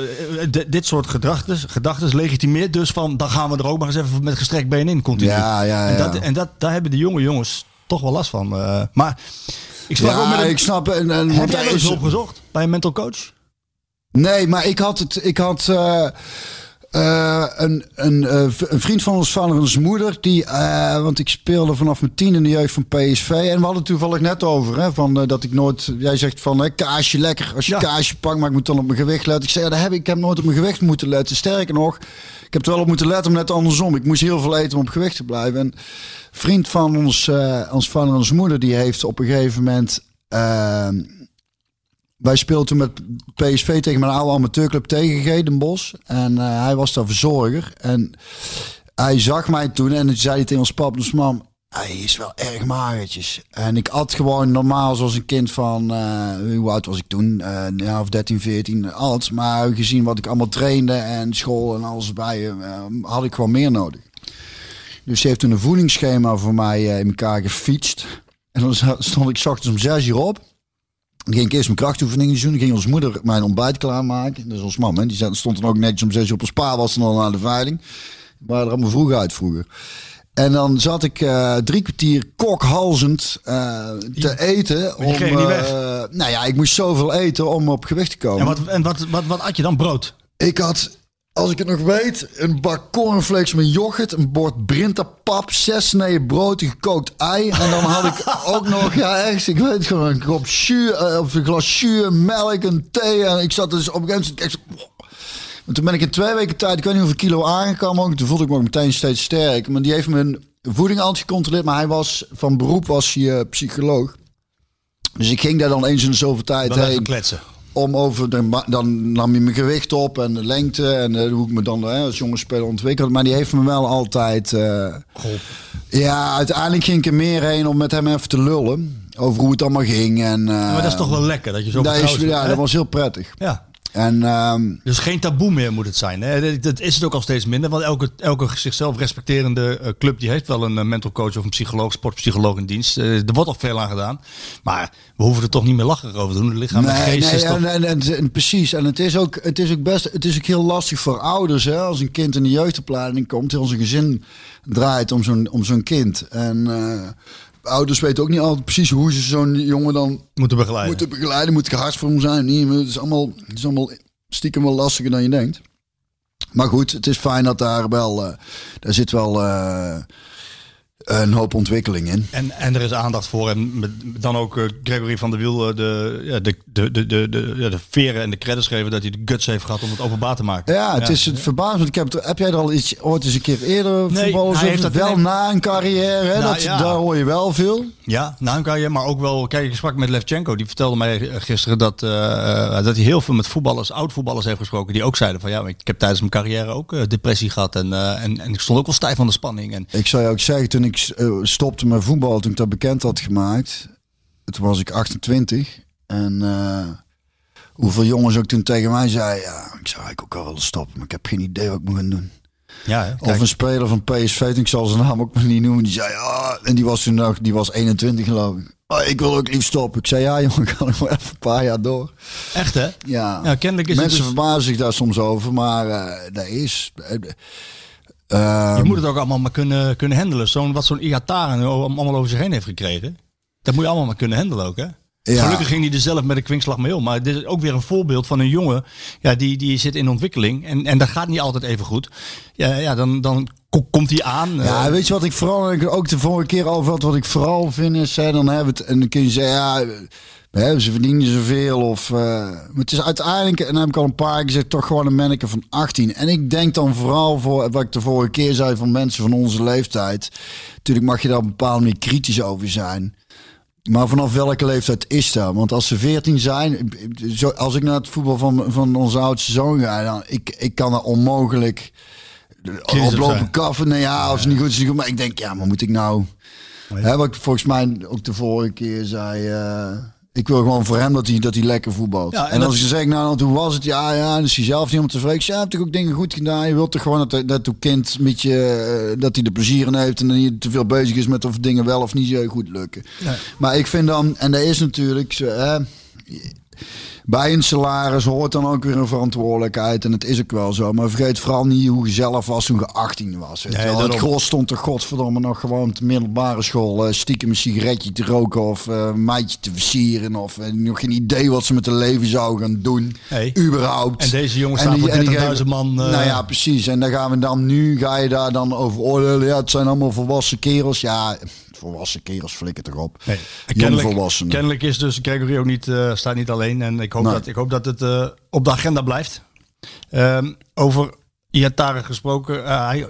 d- dit soort gedachten, gedachten legitimeert dus van dan gaan we er ook maar eens even met gestrekt been in continu. Ja, ja, En, ja. dat, en dat, daar hebben de jonge jongens toch wel last van. eh. maar ik ook ja, met een, ik snap. En, en, Heb jij eens is- hulp gezocht bij een mental coach? Nee, maar ik had het. Ik had. eh, eh, een, een, v- een vriend van ons vader en zijn moeder, die, eh, want ik speelde vanaf mijn tien in de jeugd van PSV. En we hadden het toevallig net over, hè, van, dat ik nooit, jij zegt van hè, kaasje lekker, als je Ja. kaasje pakt, maar ik moet dan op mijn gewicht letten. Ik zei, ja, dat heb ik, ik heb nooit op mijn gewicht moeten letten. Sterker nog, ik heb er wel op moeten letten, maar net andersom. Ik moest heel veel eten om op gewicht te blijven. En een vriend van ons, ons vader en zijn moeder, die heeft op een gegeven moment... wij speelden toen met PSV tegen mijn oude amateurclub tegen G, Den Bosch. En eh, hij was daar verzorger. En hij zag mij toen en toen zei hij tegen ons pap, dus mam, hij is wel erg magertjes. En ik at gewoon normaal zoals een kind van, eh, hoe oud was ik toen? Eh ja, of 13, 14, oud. Maar gezien wat ik allemaal trainde en school en alles bij, had ik gewoon meer nodig. Dus ze heeft toen een voedingsschema voor mij in elkaar gefietst. En dan stond ik 's ochtends om 6 uur op. Ging ik eerst mijn krachtoefeningen doen. Dan ging onze moeder mijn ontbijt klaarmaken. Dus ons mam, hè, die stond dan ook netjes om zes uur op een spa. Was dan al naar de veiling. Waren er allemaal vroeg uit vroeger. En dan zat ik eh, drie kwartier kokhalzend eh, te eten. weg. eh, nou ja, ik moest zoveel eten om op gewicht te komen. En wat, en wat, wat, wat at je dan? Brood? Ik had, als ik het nog weet, een bak cornflakes met yoghurt, een bord Brinta-pap, zes sneden brood, een gekookt ei. En dan had ik ook nog, ja echt, ik weet het gewoon, een kop eh, of een glas jus, melk, een thee. En ik zat dus op een gegeven moment, en toen ben ik in twee weken tijd, ik weet niet hoeveel kilo aangekomen. ook. Toen voelde ik me ook meteen steeds sterk. Maar die heeft mijn voeding altijd gecontroleerd. Maar hij was, van beroep was hij eh, psycholoog. Dus ik ging daar dan eens in de zoveel tijd Dan heen kletsen. Om over de, dan nam je mijn gewicht op en de lengte en eh, hoe ik me dan hè, als jonge speler ontwikkelde. Maar die heeft me wel altijd. eh, ja, uiteindelijk ging ik er meer heen om met hem even te lullen over hoe het allemaal ging. En, eh, maar dat is toch wel lekker dat je zo dat, is, ja, dat was heel prettig. Ja. En ehm, Dus geen taboe meer moet het zijn. Hè? Dat- is het ook al steeds minder. Want elke, elke zichzelf respecterende eh, club die heeft wel een eh, mental coach of een psycholoog, sportpsycholoog in dienst. Eh, er wordt al veel aan gedaan. Maar we hoeven er toch niet meer lachen over te doen. Het lichaam en nee, geest nee, is toch... en, en, en, en precies. En het is, ook, het is ook best. Het is ook heel lastig voor ouders. Hè, als een kind in de jeugdopleiding komt, heel zijn gezin draait om zo'n om zo'n kind. En ouders weten ook niet altijd precies hoe ze zo'n jongen dan moeten begeleiden. moeten begeleiden. Moet ik hard voor hem zijn? Niet, het is allemaal, het is allemaal stiekem wel lastiger dan je denkt. Maar goed, het is fijn dat daar wel, eh, daar zit wel eh, een hoop ontwikkeling in. En, en er is aandacht voor. En dan ook eh, Gregory van der Wiel eh, de, de, de, de, de, de, de veren en de credits geven dat hij de guts heeft gehad om het openbaar te maken. Ja, het is het verbazend. Ik heb, heb jij er al iets ooit eens een keer eerder Nee, voetballers hij heeft dat wel na een carrière, hè? Nou, dat, ja. daar hoor je wel veel. Ja, nou kan je, maar ook wel. Kijk, ik sprak met Levchenko. Die vertelde mij eh, gisteren dat, dat hij heel veel met voetballers, oud-voetballers heeft gesproken. Die ook zeiden van ja, ik heb tijdens mijn carrière ook depressie gehad. En, en, en ik stond ook wel stijf van de spanning. En Ik zou je ook zeggen, toen ik eh, stopte met voetbal, toen ik dat bekend had gemaakt, toen was ik 28. En eh, hoeveel jongens ook toen tegen mij zeiden, ja, ik zou eigenlijk ook al willen stoppen, maar ik heb geen idee wat ik moet gaan doen. ja, hè, Of een speler van PSV, ik zal zijn naam ook maar niet noemen, die zei, ah, en die was toen nog, die was 21 geloof ik. Ah, ik wil ook liefst stoppen. Ik zei, ja jongen, ik kan nog wel even een paar jaar door. echt hè? Ja, Ja, kennelijk is mensen dus, verbazen zich daar soms over, maar eh dat is... je moet het ook allemaal maar kunnen, kunnen handelen. Zo'n wat zo'n Iataren allemaal over zich heen heeft gekregen. Dat moet je allemaal maar kunnen handelen ook hè? Ja. Gelukkig ging hij er zelf met een kwinkslag mee om. Maar dit is ook weer een voorbeeld van een jongen. Ja, die, die zit in ontwikkeling. En, en dat gaat niet altijd even goed. Ja, ja dan, dan ko- komt hij aan. Ja, eh, weet je wat ik vooral ik ook de vorige keer over had, wat ik vooral vind is, hè, dan hebben we het en dan kun je zeggen, ja, hè, ze verdienen zoveel of, eh, maar het is uiteindelijk, en dan heb ik al een paar keer gezegd, toch gewoon een manneke van 18. En ik denk dan vooral voor wat ik de vorige keer zei van mensen van onze leeftijd. Natuurlijk mag je daar op een bepaalde manier kritisch over zijn. Maar vanaf welke leeftijd is dat? Want als ze 14 zijn, zo, als ik naar het voetbal van, van onze oudste zoon ga, dan ik, ik kan er onmogelijk op oplopen kaffen. Nee, ja, als het niet goed is, niet goed. Maar ik denk, ja, maar moet ik nou... Hè, wat ik volgens mij ook de vorige keer zei... eh, ik wil gewoon voor hem dat hij, dat hij lekker voetbalt. Ja, en als je zegt, nou, toen was het, ja, ja, dan is hij zelf niet om tevreden. Ja, heb toch ook dingen goed gedaan. Je wilt toch gewoon dat, dat uw kind met je, eh, dat hij er plezier in heeft en niet te veel bezig is met of dingen wel of niet zo goed lukken. Maar ik vind dan, en dat is natuurlijk, zo, hè, bij een salaris hoort dan ook weer een verantwoordelijkheid. En het is ook wel zo. Maar vergeet vooral niet hoe je zelf was toen je 18 was. Weet je Nee, wel. het daarom. gros stond er godverdomme nog gewoon op de middelbare school. eh, stiekem een sigaretje te roken of eh, een meidje te versieren. Of eh, nog geen idee wat ze met hun leven zouden gaan doen. Überhaupt. En deze jongens En staan die- voor en die 30.000 geven- man. eh, nou ja, precies. En dan gaan we dan nu, ga je daar dan over oordelen. Ja, het zijn allemaal volwassen kerels. Ja, volwassen kerels flikken toch op. Nee. Kennelijk, kennelijk is dus Gregory ook niet, eh, staat niet alleen. En ik hoop, Nee. dat, ik hoop dat het eh, op de agenda blijft. Ehm, over Iataren gesproken. eh, hij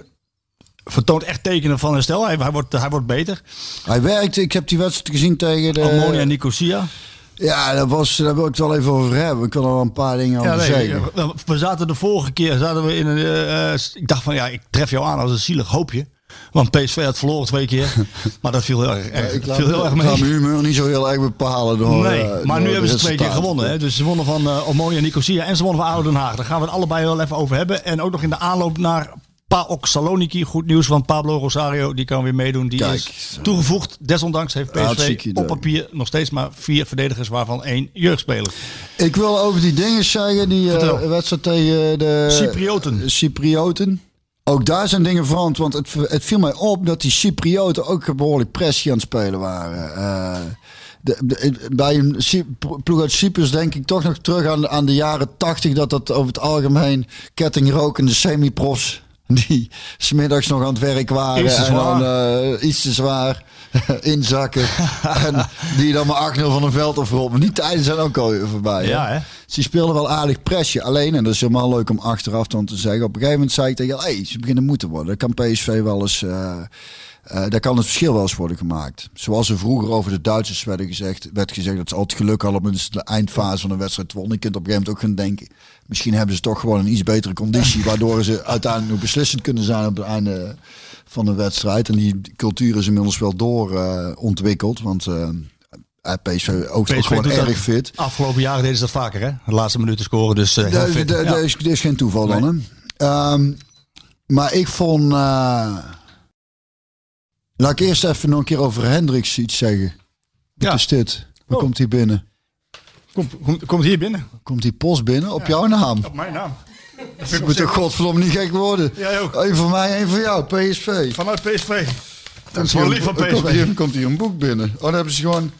vertoont echt tekenen van herstel. Hij, hij, wordt, hij wordt beter. Hij werkt, ik heb die wedstrijd gezien tegen de... Ammonia Nicosia. Ja, dat was, daar wil ik het wel even over hebben. Ik wil er wel een paar dingen over Ja, nee, zeggen. we- we zaten de vorige keer zaten we in een. ik dacht van ja, ik tref jou aan als een zielig hoopje. Want PSV had verloren twee keer. maar dat viel heel erg, erg- ik viel heel erg ik laat mee. mijn humeur niet zo heel erg bepalen door Nee, eh, maar nu door hebben ze twee keer gewonnen. Hè? Dus ze wonnen van uh, Omonia en Nicosia en ze wonnen van ADO Den Haag. Daar gaan we het allebei wel even over hebben. En ook nog in de aanloop naar PAOK Saloniki. Goed nieuws van Pablo Rosario. Die kan weer meedoen. Die Kijk. is toegevoegd. Desondanks heeft PSV op papier nog steeds maar vier verdedigers. Waarvan één jeugdspeler. Ik wil over die dingen zeggen, die eh, wedstrijd tegen de Cyprioten. Cyprioten. Ook daar zijn dingen veranderd, want het, het viel mij op dat die Cyprioten ook behoorlijk pressie aan het spelen waren. Eh, de, de- bij een ploeg uit Cyprus denk ik toch nog terug aan, aan de jaren tachtig, dat dat over het algemeen kettingrokende semi-profs die smiddags nog aan het werk waren en dan eh, iets te zwaar inzakken en die dan maar 8-0 van een veld afrollen. Maar die tijden zijn ook al voorbij. Ja, hè? Dus die speelden wel aardig presje. Alleen, en dat is helemaal leuk om achteraf dan te zeggen. Op een gegeven moment zei ik tegen hey, ze beginnen moeten worden. Dan kan PSV wel eens... eh eh, daar kan het verschil wel eens worden gemaakt. Zoals er vroeger over de Duitsers werden gezegd, werd gezegd dat ze altijd geluk hadden om in de eindfase van een wedstrijd te wonnen. Je kunt op een gegeven moment ook gaan denken, misschien hebben ze toch gewoon een iets betere conditie, waardoor ze uiteindelijk nog beslissend kunnen zijn op het einde van de wedstrijd. En die cultuur is inmiddels wel door eh, ontwikkeld, want eh, eh, PSV ook, PSV gewoon dat- erg fit. Afgelopen jaren deden ze dat vaker, hè? De laatste minuten scoren, dus heel Dat fit. dat- Ja. dat is, geen toeval dan, hè? Ehm, maar ik vond... laat ik eerst even nog een keer over Hendricks iets zeggen. Wat Ja. is dit? Waar Oh. komt hij binnen? Komt, komt, komt hier binnen. Komt die post binnen op jouw naam? Op mijn naam. Ik moet toch godverdomme niet gek worden? Jij ook. Eén van mij, één van jou. PSV. Vanuit PSV. Dat is Komt wel hier- lief van Komt PSV. hier, komt hier een boek binnen. Oh, dan hebben ze gewoon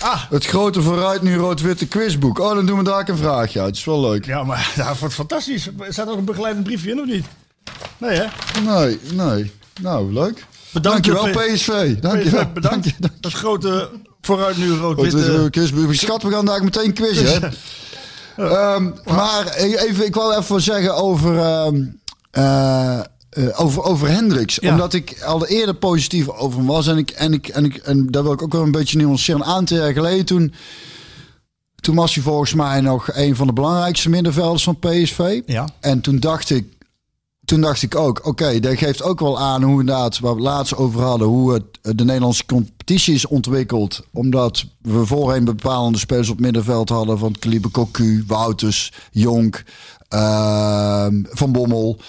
Ah, het grote vooruit nu rood-witte quizboek. Oh, dan doen we daar ook een vraagje uit. Dat is wel leuk. ja, maar dat wordt fantastisch. Er staat ook een begeleidend briefje in, of niet? Nee, hè? Nee, nee. Nou, leuk. Bedankt, Dankjewel, P- PSV. Dankjewel. PSV, bedankt. Dank je. Dat grote vooruit nu rood-witte... er, quiz? Schat, we gaan daar meteen quizzen. hè? Ehm, maar even, ik wou even zeggen over, ehm, eh, eh, over, over Hendricks. Ja. Omdat ik al eerder positief over hem was. En, ik, en, ik, en, ik, en daar wil ik ook wel een beetje nuanceren. Een aantal jaar geleden toen... Toen was hij volgens mij nog een van de belangrijkste middenvelders van PSV. Ja. En toen dacht ik, toen dacht ik ook, oké, dat geeft ook wel aan hoe inderdaad, waar we het laatst over hadden, hoe het, de Nederlandse competitie is ontwikkeld. Omdat we voorheen bepalende spelers op middenveld hadden van kaliber Cocu, Wouters, Jonk, ehm, Van Bommel.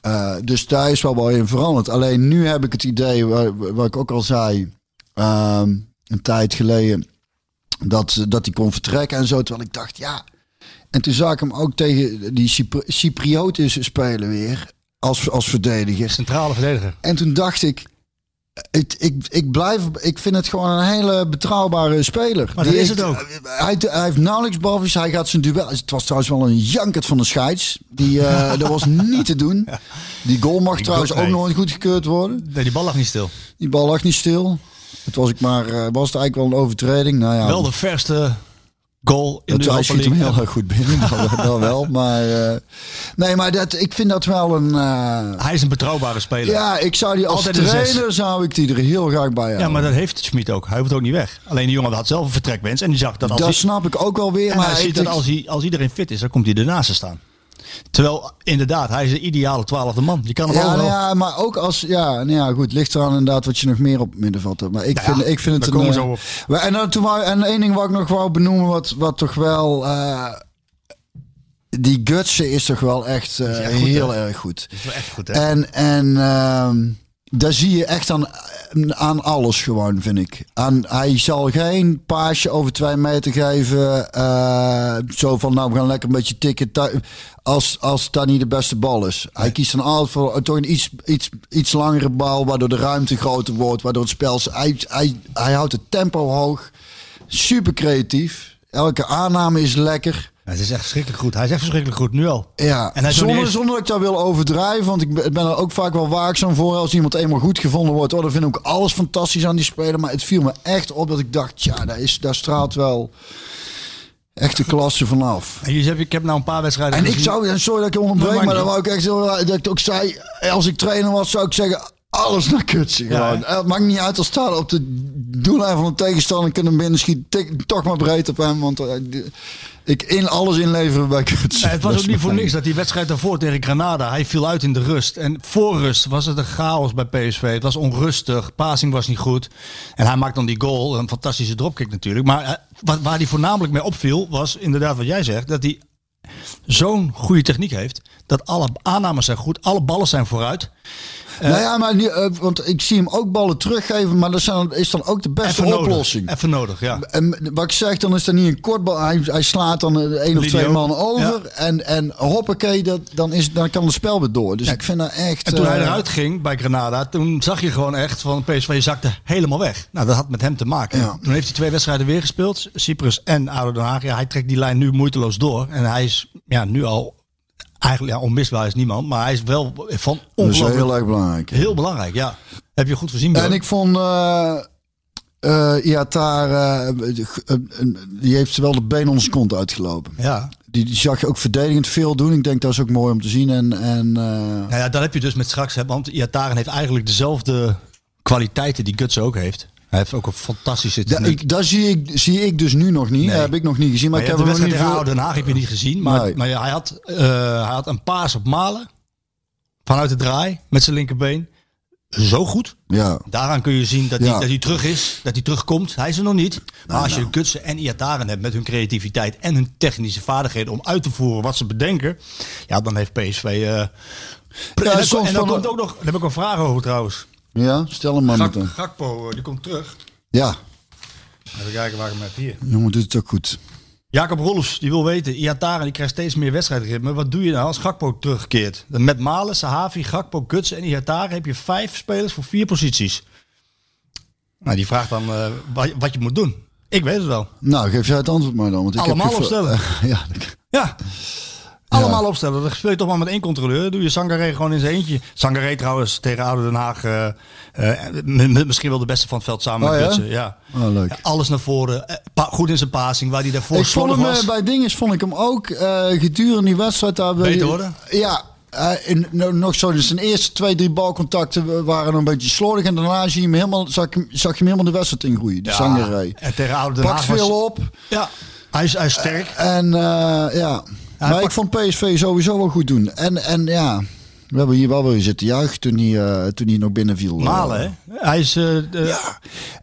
Eh, dus daar is wel wel in veranderd. Alleen nu heb ik het idee, waar, ik ook al zei, ehm, een tijd geleden, dat, dat hij kon vertrekken en zo. Terwijl ik dacht, ja, en toen zag ik hem ook tegen die Cypri- Cyprioten spelen weer. Als, als verdediger. Centrale verdediger. En toen dacht ik, ik, ik, ik, blijf, ik vind het gewoon een hele betrouwbare speler. Maar Die dat is het ook. Hij, hij heeft nauwelijks balverlies. Hij gaat zijn duel. Het was trouwens wel een jankert van de scheids. Die, eh, dat was niet te doen. Die goal mag trouwens goal, ook nee. nooit goedgekeurd worden. Nee, die bal lag niet stil. Die bal lag niet stil. Het was ik maar, eh, was het eigenlijk wel een overtreding. Nou ja, Wel de verste goal in dat, de Europa schiet hem League. heel erg goed binnen. dat, dat wel. Maar eh, nee, maar dat, ik vind dat wel een. eh, Hij is een betrouwbare speler. ja, ik zou die als Altijd trainer zou ik die er heel graag bij hebben. Ja, maar dat heeft Schmid ook. Hij hoeft ook niet weg. Alleen die jongen had zelf een vertrekwens. En die zag dat als dat hij, snap ik ook wel weer. maar hij ziet dat als, hij, als iedereen fit is, dan komt hij ernaast te staan. Terwijl, inderdaad, hij is de ideale twaalfde man. Die kan hem Ja, nou ja, maar ook als ja, nou ja, goed, ligt eraan inderdaad wat je nog meer op het middenveld hebt. Maar ik Nou ja, vind, ik vind het een. eh, zo op. En dan toen wou, en één ding wat ik nog wou benoemen, wat, wat toch wel. eh, die Gutsen is toch wel echt, eh, echt goed, heel hè? erg goed. Is wel echt goed, hè? En, en ehm, daar zie je echt aan, aan alles gewoon, vind ik. Aan, hij zal geen paasje over twee meter geven. eh, zo van, nou, we gaan lekker een beetje tikken. Als, als dat niet de beste bal is. Hij kiest dan altijd voor toch een iets, iets, iets langere bal. Waardoor de ruimte groter wordt. Waardoor het spel... Hij, hij, hij houdt het tempo hoog. Super creatief. Elke aanname is lekker. Het is echt verschrikkelijk goed. Hij is echt verschrikkelijk goed, nu al. Ja, En hij zonder, zonder dat ik dat wil overdrijven. Want ik ben er ook vaak wel waakzaam voor. Als iemand eenmaal goed gevonden wordt. Oh, dan vind ik ook alles fantastisch aan die speler. Maar het viel me echt op dat ik dacht... Ja, daar, is, daar straalt wel echt de klasse vanaf. En je hebt, ik heb nou een paar wedstrijden En ik zou... Sorry dat ik onderbreek. Maar dan wou ik echt heel... Dat ik ook zei... Als ik trainer was, zou ik zeggen... Alles naar kutsen gewoon. Het maakt niet uit als staan op de doellijn van een tegenstander kunnen hem binnenschieten. Tik toch maar breed op hem. Want eh, ik in alles inleveren bij kutsen. Nee, het was ook niet voor niks dat die wedstrijd daarvoor tegen Granada, hij viel uit in de rust. En voor rust was het een chaos bij PSV. Het was onrustig, passing was niet goed. En hij maakt dan die goal, een fantastische dropkick natuurlijk. Maar eh, wat, waar hij voornamelijk mee opviel, was inderdaad wat jij zegt, dat hij zo'n goede techniek heeft. Dat alle aannames zijn goed, alle ballen zijn vooruit. nou ja, maar nu, eh, want ik zie hem ook ballen teruggeven, maar dat zijn- is dan ook de beste Even nodig. oplossing. Even nodig, ja. En wat ik zeg, dan is dat niet een kort bal. Hij, hij slaat dan eh, één of twee man over. Ja. En, en hoppakee, dat, dan, is, dan kan het spel weer door. Dus ik vind dat echt... En toen hij eh, eruit ging bij Granada, toen zag je gewoon echt van PSV zakte helemaal weg. Nou, dat had met hem te maken. Ja. Toen heeft hij twee wedstrijden weer gespeeld, Cyprus en ADO Den Haag. Ja, hij trekt die lijn nu moeiteloos door. En hij is ja, nu al, eigenlijk ja, onmisbaar is niemand, maar hij is wel van Dat is heel erg belangrijk. heel belangrijk. Ja, heb je goed gezien. Björn? En ik vond... eh eh Iatar, eh, eh, die heeft wel de benen onder zijn kont uitgelopen. Ja. Die, die zag je ook verdedigend veel doen. Ik denk dat is ook mooi om te zien. En, en, Nou ja, dan heb je dus met straks, hè, want Iataren heeft eigenlijk dezelfde kwaliteiten die Guts ook heeft. Hij heeft ook een fantastische techniek. dat zie ik, zie ik dus nu nog niet. Nee. heb ik nog niet gezien. Maar, Maar ik heb de wedstrijd niet tegen veel... Den Haag heb je niet gezien. Maar, Nee. maar ja, hij, had, eh, hij had een paas op Malen. Vanuit de draai. Met zijn linkerbeen. Zo goed. Ja. Daaraan kun je zien dat, Ja. hij, dat hij terug is. Dat hij terugkomt. Hij is er nog niet. Maar als nou. je Gutsen en Iataren hebt met hun creativiteit en hun technische vaardigheden om uit te voeren wat ze bedenken. Ja, dan heeft PSV... eh en dan, en komt ook nog... Daar heb ik een vraag over trouwens. Ja, stel hem maar Gak, meteen. Gakpo, eh, die komt terug. Ja, Even kijken waar ik hem heb hier. jongen doet het ook goed. Jacob Rolfs, die wil weten, Iataren die krijgt steeds meer wedstrijdritme. Wat doe je nou als Gakpo terugkeert? Met Malen, Sahavi, Gakpo, Guts en Iataren heb je vijf spelers voor vier posities. Nou, die vraagt dan eh, wat, wat je moet doen. Ik weet het wel. Nou, geef jij het antwoord maar dan. Want ik Allemaal heb opstellen. ja, Ja. Allemaal opstellen. Dan speel je toch maar met één controleur. Dan doe je Sangaré gewoon in zijn eentje. Sangaré trouwens tegen Oude Den Haag. eh, eh, misschien wel de beste van het veld samen Oh, met ja? Gutsen. Ja. Oh, leuk. Alles naar voren. Eh, goed in zijn passing. Waar hij daarvoor ik vond hem was. bij dinges vond ik hem ook gedurende die wedstrijd daar Beter worden? Ja. in, nog zo, dus zijn eerste twee, drie balcontacten waren een beetje slordig. En daarna zie je hem helemaal, zag, je hem- zag je hem helemaal de wedstrijd ingroeien. Die Ja, Sangaré. En tegen Oude Den Pakt was- veel op. Ja, hij is, hij is sterk. En ja, maar pakt- ik vond PSV sowieso wel goed doen. En, en ja, we hebben hier wel weer zitten juichen toen hij, eh, toen hij nog binnenviel. Malen, hè? Hij is... eh, de-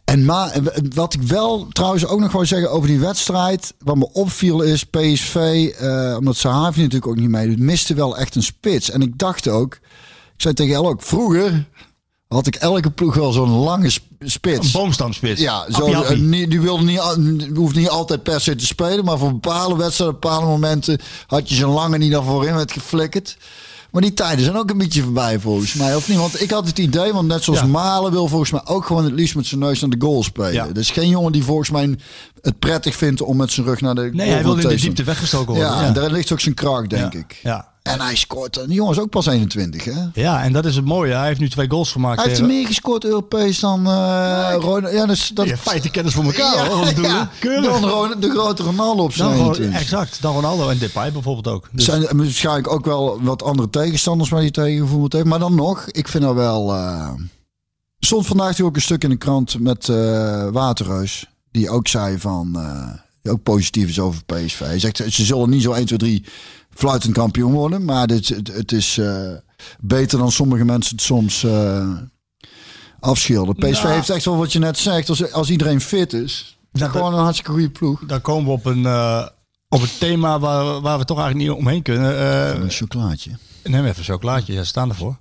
En maar wat ik wel trouwens ook nog wou zeggen over die wedstrijd. Wat me opviel is PSV, eh, omdat Sahavi natuurlijk ook niet meedoet, miste wel echt een spits. En ik dacht ook, ik zei tegen El ook, vroeger had ik elke ploeg wel zo'n lange sp- spits. Een boomstamspits. Ja, zo, Appie, appie. eh, niet- die wilde niet, hoeft niet altijd per se te spelen. Maar voor bepaalde wedstrijden, bepaalde momenten had je zo'n lange die daar voorin werd geflikkerd. Maar die tijden zijn ook een beetje voorbij volgens mij, of niet? Want ik had het idee, want net zoals Ja. Malen wil volgens mij ook gewoon het liefst met zijn neus naar de goal spelen. Ja. Dus geen jongen die volgens mij het prettig vindt om met zijn rug naar de Nee, goal hij van wilde in de diepte weggestoken worden. Ja, en daar ligt ook zijn kracht, denk Ja. ik. Ja. En hij scoort. En die jongen is ook pas 21, hè? ja, en dat is het mooie. Hij heeft nu twee goals gemaakt. Hij heeft er tegen- meer gescoord Europees dan uh, Ronaldo. Ja, dus dat Je feiten kennis voor elkaar. hoor, ik bedoel. Keurig. dan de grote Ronaldo op zijn gewoon- 21. exact. Dan Ronaldo en Depay bijvoorbeeld ook. Er Dus, zijn waarschijnlijk ook wel wat andere tegenstanders waar hij tegengevoerd heeft. Maar dan nog, ik vind dat wel... eh stond vandaag natuurlijk ook een stuk in de krant met eh Waterreus. Die ook zei van... eh, die ook positief is over PSV. Hij zegt, ze zullen niet zo 1, 2, 3 fluitend kampioen worden. Maar dit, het, het is eh, beter dan sommige mensen het soms eh afschilderen. PSV Nou. heeft echt wel wat je net zegt. Als, als iedereen fit is, is het Dat- gewoon een hartstikke goede ploeg. dan komen we op een, eh, op een thema waar, waar we toch eigenlijk niet omheen kunnen. Een chocolaatje. Neem even een chocolaatje, ja, staan ervoor.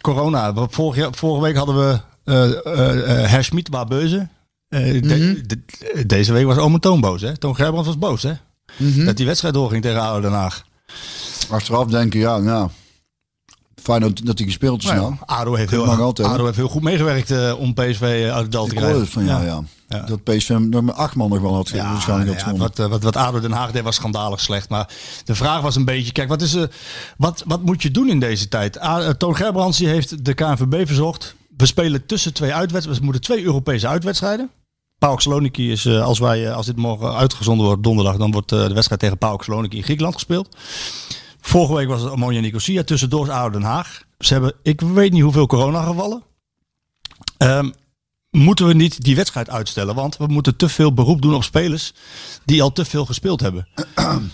Corona. Vorige, vorige week hadden we eh eh, eh, Herr Schmid waar beuzen. De- de- deze week was Ome Toon boos, hè? Toon Gerbrands was boos, hè? Dat die wedstrijd doorging tegen ADO Den Haag. Achteraf denken, ja, nou... Fijn dat, dat hij gespeeld is Nou nou. ja, ADO heeft, heel, altijd? ADO heeft heel goed meegewerkt eh, om PSV uit het dal te krijgen. van ja, ja. Ja. Dat PSV nog met acht man nog wel had Ja, waarschijnlijk ja, gewonnen. wat, eh, wat, wat ADO Den Haag deed was schandalig slecht. Maar de vraag was een beetje, kijk, wat, is, er wat, wat moet je doen in deze tijd? Eh, Toon Gerbrands heeft de KNVB verzocht. We spelen tussen twee uitwedstrijden. We moeten twee Europese uitwedstrijden. PAOK Saloniki is, eh, als, wij, eh, als dit morgen uitgezonden wordt donderdag, dan wordt eh, de wedstrijd tegen PAOK Saloniki in Griekenland gespeeld. Vorige week was het Ammonia Nicosia. Tussendoor is Den Haag. Ze hebben, ik weet niet hoeveel coronagevallen. Ehm moeten we niet die wedstrijd uitstellen? Want we moeten te veel beroep doen op spelers die al te veel gespeeld hebben.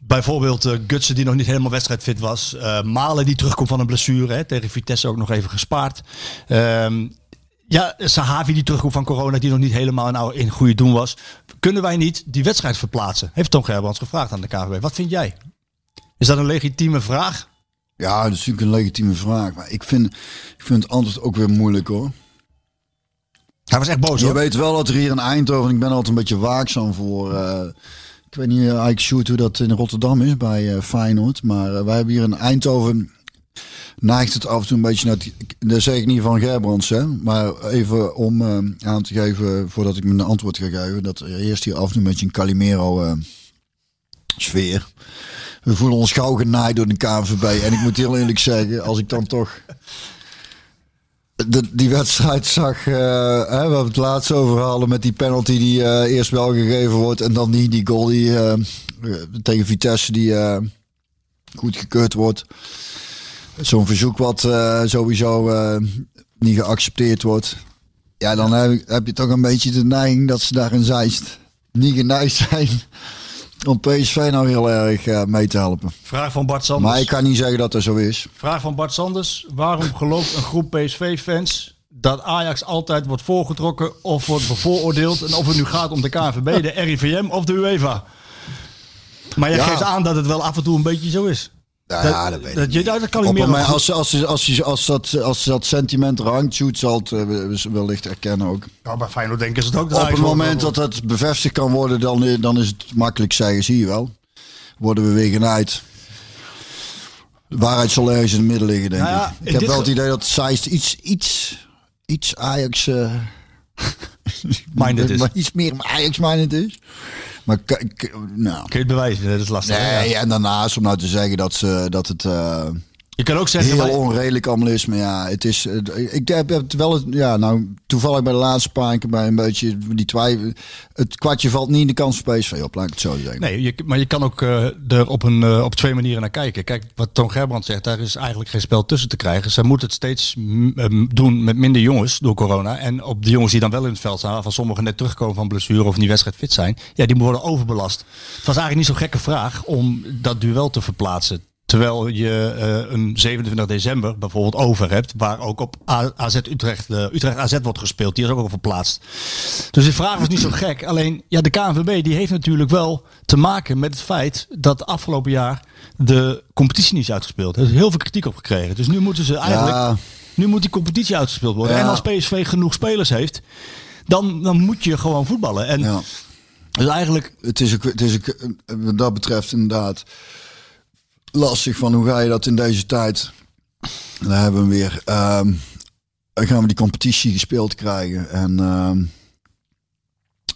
Bijvoorbeeld Gutsen die nog niet helemaal wedstrijdfit was. Malen die terugkomt van een blessure. Hè, tegen Vitesse ook nog even gespaard. Ehm, ja, Sahavi die terugkomt van corona die nog niet helemaal nou in goede doen was. Kunnen wij niet die wedstrijd verplaatsen? Heeft Tom Gerbrands gevraagd aan de KVB. Wat vind jij? Is dat een legitieme vraag? Ja, dat is natuurlijk een legitieme vraag. Maar ik vind, ik vind het antwoord ook weer moeilijk hoor. Hij was echt boos Je hoor. weet wel dat er hier in Eindhoven, ik ben altijd een beetje waakzaam voor. eh, ik weet niet eh, eigenlijk shoot hoe dat in Rotterdam is bij eh, Feyenoord. Maar wij hebben hier in Eindhoven. Neigt het af en toe een beetje naar. Dat zeg ik niet van Gerbrands, hè. Maar even om eh, aan te geven, voordat ik mijn antwoord ga geven. Dat er eerst hier af en toe een beetje een Calimero eh. We voelen ons gauw genaaid door de KNVB. En ik moet heel eerlijk zeggen, als ik dan toch de, die wedstrijd zag, eh, hè, we het laatst over hadden met die penalty die eh, eerst wel gegeven wordt en dan die, die goal die eh, eh, tegen Vitesse die eh, goedgekeurd wordt. Zo'n verzoek wat eh, sowieso eh, niet geaccepteerd wordt. Ja, dan heb, heb je toch een beetje de neiging dat ze daar in Zeist niet geneigd zijn om PSV nou heel erg eh, mee te helpen. Vraag van Bart Sanders. Maar ik kan niet zeggen dat dat zo is. Vraag van Bart Sanders. Waarom gelooft een groep PSV-fans dat Ajax altijd wordt voorgetrokken of wordt bevooroordeeld? En of het nu gaat om de KNVB, de RIVM of de UEFA? Maar jij Ja. geeft aan dat het wel af en toe een beetje zo is. Ja, dat, weet ik dat, kan ik meer het dan- als, als, als, als, als, dat, als dat sentiment er hangt, Sjoerd zal het eh, wellicht erkennen ook. Ja, bij Feyenoord denken ze het ook. Op het moment dat dat bevestigd kan worden, dan, dan is het makkelijk zeggen, zie je wel. Worden we weer genaaid. Waarheid zal ergens in het midden liggen, denk Nou ja, ik. Ik heb wel het idee dat Zeist iets, iets, iets Ajax... eh, Minded is. maar iets meer Ajax-minded is. Maar k- k- nou... Kun je het bewijzen? Dat is lastig. Nee, en daarnaast om nou te zeggen dat, ze, dat het... eh, Je kan ook zeggen... heel wij- onredelijk allemaal is. Maar ja, het is. eh, Ik heb het wel. eens- Ja, nou, toevallig bij de laatste paar keer bij een beetje die twijfel. Het kwartje valt niet in de kans voor PSV op, laat ik het zo zeggen. Nee, je, maar je kan ook eh, er op, een, eh, op twee manieren naar kijken. Kijk, wat Toon Gerbrand zegt, daar is eigenlijk geen spel tussen te krijgen. Ze moeten het steeds doen met minder jongens door corona. En op de jongens die dan wel in het veld staan, waarvan sommigen net terugkomen van blessure of niet wedstrijd fit zijn, ja, die worden overbelast. Het was eigenlijk niet zo'n gekke vraag om dat duel te verplaatsen. Terwijl je eh, een 27 december bijvoorbeeld over hebt, waar ook op AZ Utrecht, eh, Utrecht AZ wordt gespeeld. Die is ook al verplaatst. Dus de vraag was niet zo gek. Alleen, ja, de KNVB die heeft natuurlijk wel te maken met het feit dat afgelopen jaar de competitie niet is uitgespeeld. Er is heel veel kritiek op gekregen. Dus nu moeten ze eigenlijk, Ja. nu moet die competitie uitgespeeld worden. Ja. En als PSV genoeg spelers heeft, dan, dan moet je gewoon voetballen. En Ja, dus eigenlijk, het is ook, het is ook, wat dat betreft inderdaad. Lastig van hoe ga je dat in deze tijd. Hebben we weer. ehm, gaan we die competitie gespeeld krijgen. En, ehm,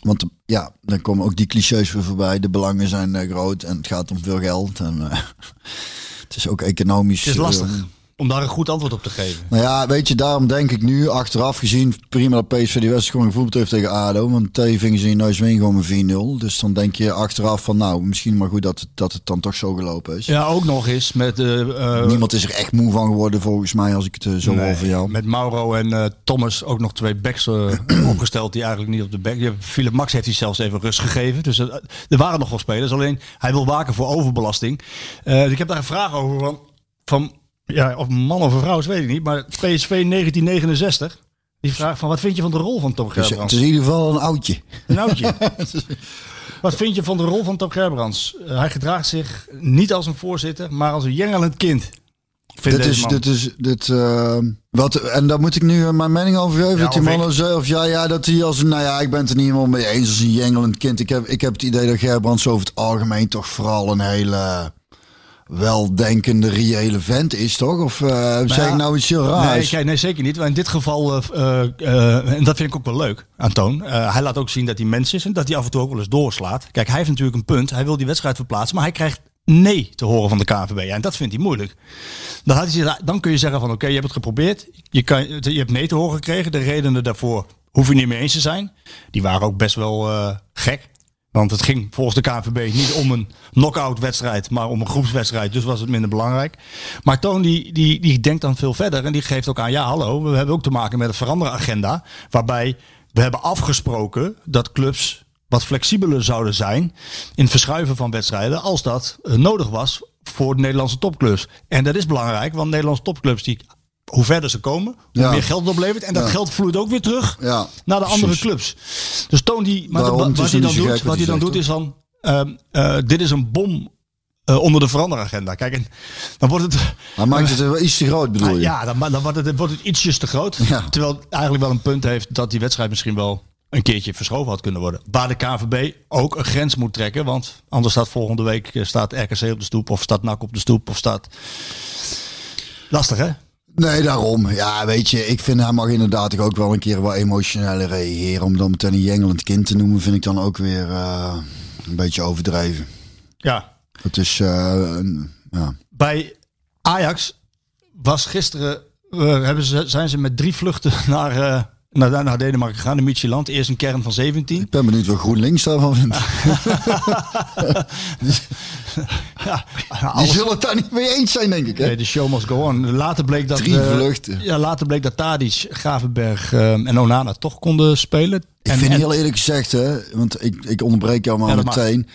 want ja, dan komen ook die clichés weer voorbij. De belangen zijn eh, groot en het gaat om veel geld. En, eh, het is ook economisch. Het is lastig eh, om daar een goed antwoord op te geven. nou ja, weet je, daarom denk ik nu, achteraf gezien, prima dat PSV die wedstrijd gewoon gevoeld heeft tegen ADO. Want twee vingers in je neus win gewoon met 4-0. Dus dan denk je achteraf van, nou, misschien maar goed dat het, dat het dan toch zo gelopen is. Ja, ook nog eens met... eh, Niemand is er echt moe van geworden, volgens mij, als ik het eh, zo nee, hoor van jou. Met Mauro en Thomas ook nog twee backs opgesteld die eigenlijk niet op de back. Philip Max heeft hij zelfs even rust gegeven. Dus er waren nog wel spelers. Alleen hij wil waken voor overbelasting. Dus ik heb daar een vraag over van, van ja, of man of een vrouw, dat weet ik niet. Maar PSV 1969. Die vraagt van wat vind je van de rol van Tom Dus, het Gerbrands? is in ieder geval een oudje. Een oudje. Wat vind je van de rol van Tom Gerbrands? Eh, hij gedraagt zich niet als een voorzitter, maar als een jengelend kind. Dit is, dit is, dit, eh, wat, en daar moet ik nu eh, mijn mening over geven. Ja, dat die of zei, of ja, ja, dat hij als, een- nou ja, ik ben het er niet helemaal mee eens als een jengelend kind. Ik heb, ik heb het idee dat Gerbrands over het algemeen toch vooral een hele weldenkende, reële vent is, toch? Of eh zeg ik nou iets heel Nee, raars? nee, zeker niet. Maar in dit geval, eh, eh, en dat vind ik ook wel leuk aan Toon. hij laat ook zien dat hij mens is en dat hij af en toe ook wel eens doorslaat. Kijk, hij heeft natuurlijk een punt. Hij wil die wedstrijd verplaatsen, maar hij krijgt nee te horen van de KNVB. Ja, en dat vindt hij moeilijk. Dan, had hij, dan kun je zeggen van oké, je hebt het geprobeerd. Je, kan, je hebt nee te horen gekregen. De redenen daarvoor hoef je niet mee eens te zijn. Die waren ook best wel gek. Want het ging volgens de KNVB niet om een knock-out wedstrijd, maar om een groepswedstrijd. Dus was het minder belangrijk. Maar Toon die, die, die denkt dan veel verder en die geeft ook aan, ja hallo, we hebben ook te maken met een veranderde agenda. Waarbij we hebben afgesproken dat clubs wat flexibeler zouden zijn in het verschuiven van wedstrijden als dat eh, nodig was voor de Nederlandse topclubs. En dat is belangrijk, want Nederlandse topclubs die hoe verder ze komen, hoe Ja. meer geld het oplevert. En dat Ja. geld vloeit ook weer terug Ja, naar de andere precies. clubs. Dus Toon die, maar Daarom, de- het wat hij dan doet, wat wat hij dan doet is van, ehm, eh, dit is een bom eh, onder de veranderagenda. Kijk, en dan wordt het... Hij maakt het wel iets te groot, bedoel je? Ah, ja, dan, dan wordt, het, wordt het ietsjes te groot. Terwijl het eigenlijk wel een punt heeft dat die wedstrijd misschien wel een keertje verschoven had kunnen worden. Waar de KNVB ook een grens moet trekken. Want anders staat volgende week eh, staat RKC op de stoep. Of staat NAC op de stoep. Of staat... Lastig hè? Nee, daarom. Ja, weet je, ik vind hij mag inderdaad ook wel een keer wat emotioneler reageren. Om dan meteen een jengelend kind te noemen, vind ik dan ook weer eh, een beetje overdreven. Ja. Het is, eh, ja. Bij Ajax was gisteren, eh, hebben ze, zijn ze met drie vluchten naar, naar, naar Denemarken gegaan. De Midtjylland. Eerst een kern van 17. Ik ben benieuwd wat GroenLinks daarvan vindt. Ja, Die zullen het daar niet mee eens zijn, denk ik. Hè? Nee, de show must go on. Later bleek dat... Drie vluchten. Ja, later bleek dat Tadic, Gravenberg eh, en Onana toch konden spelen. Ik en, vind en- heel eerlijk gezegd, hè, want ik, ik onderbreek jou maar Ja, dat mag. meteen.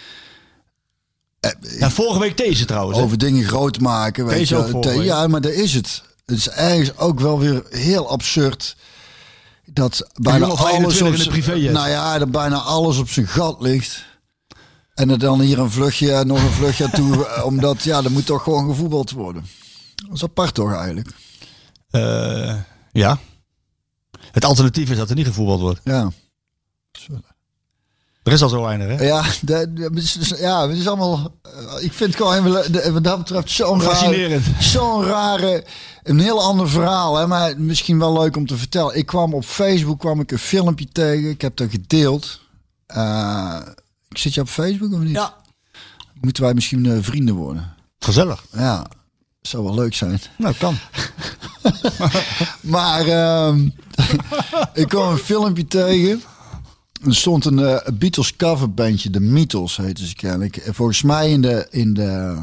ja, vorige week deze trouwens. hè. Over dingen groot maken. Weet Deze je, ja, maar daar is het. Het is ergens ook wel weer heel absurd. Dat bijna alles 21 op privéjet. Nou ja, dat bijna alles op zijn gat ligt. En er dan hier een vluchtje en nog een vluchtje toe. Omdat, ja, er moet toch gewoon gevoetbald worden. Dat is apart toch eigenlijk? Eh, ja. Het alternatief is dat er niet gevoetbald wordt. Ja. Er is al zo weinig, hè? Ja, ja, het is allemaal. eh, Ik vind het gewoon wat dat betreft zo'n rare, zo'n rare, een heel ander verhaal, hè, maar misschien wel leuk om te vertellen. Ik kwam op Facebook kwam ik een filmpje tegen. Ik heb dat gedeeld. Eh, ik zit je op Facebook of niet? Ja. Moeten wij misschien eh, vrienden worden? Gezellig. Ja, zou wel leuk zijn. Nou, kan. Maar ehm, ik kwam een filmpje tegen. Er stond een eh, Beatles coverbandje, de Beatles heette ze kennelijk. En Volgens mij in de, in de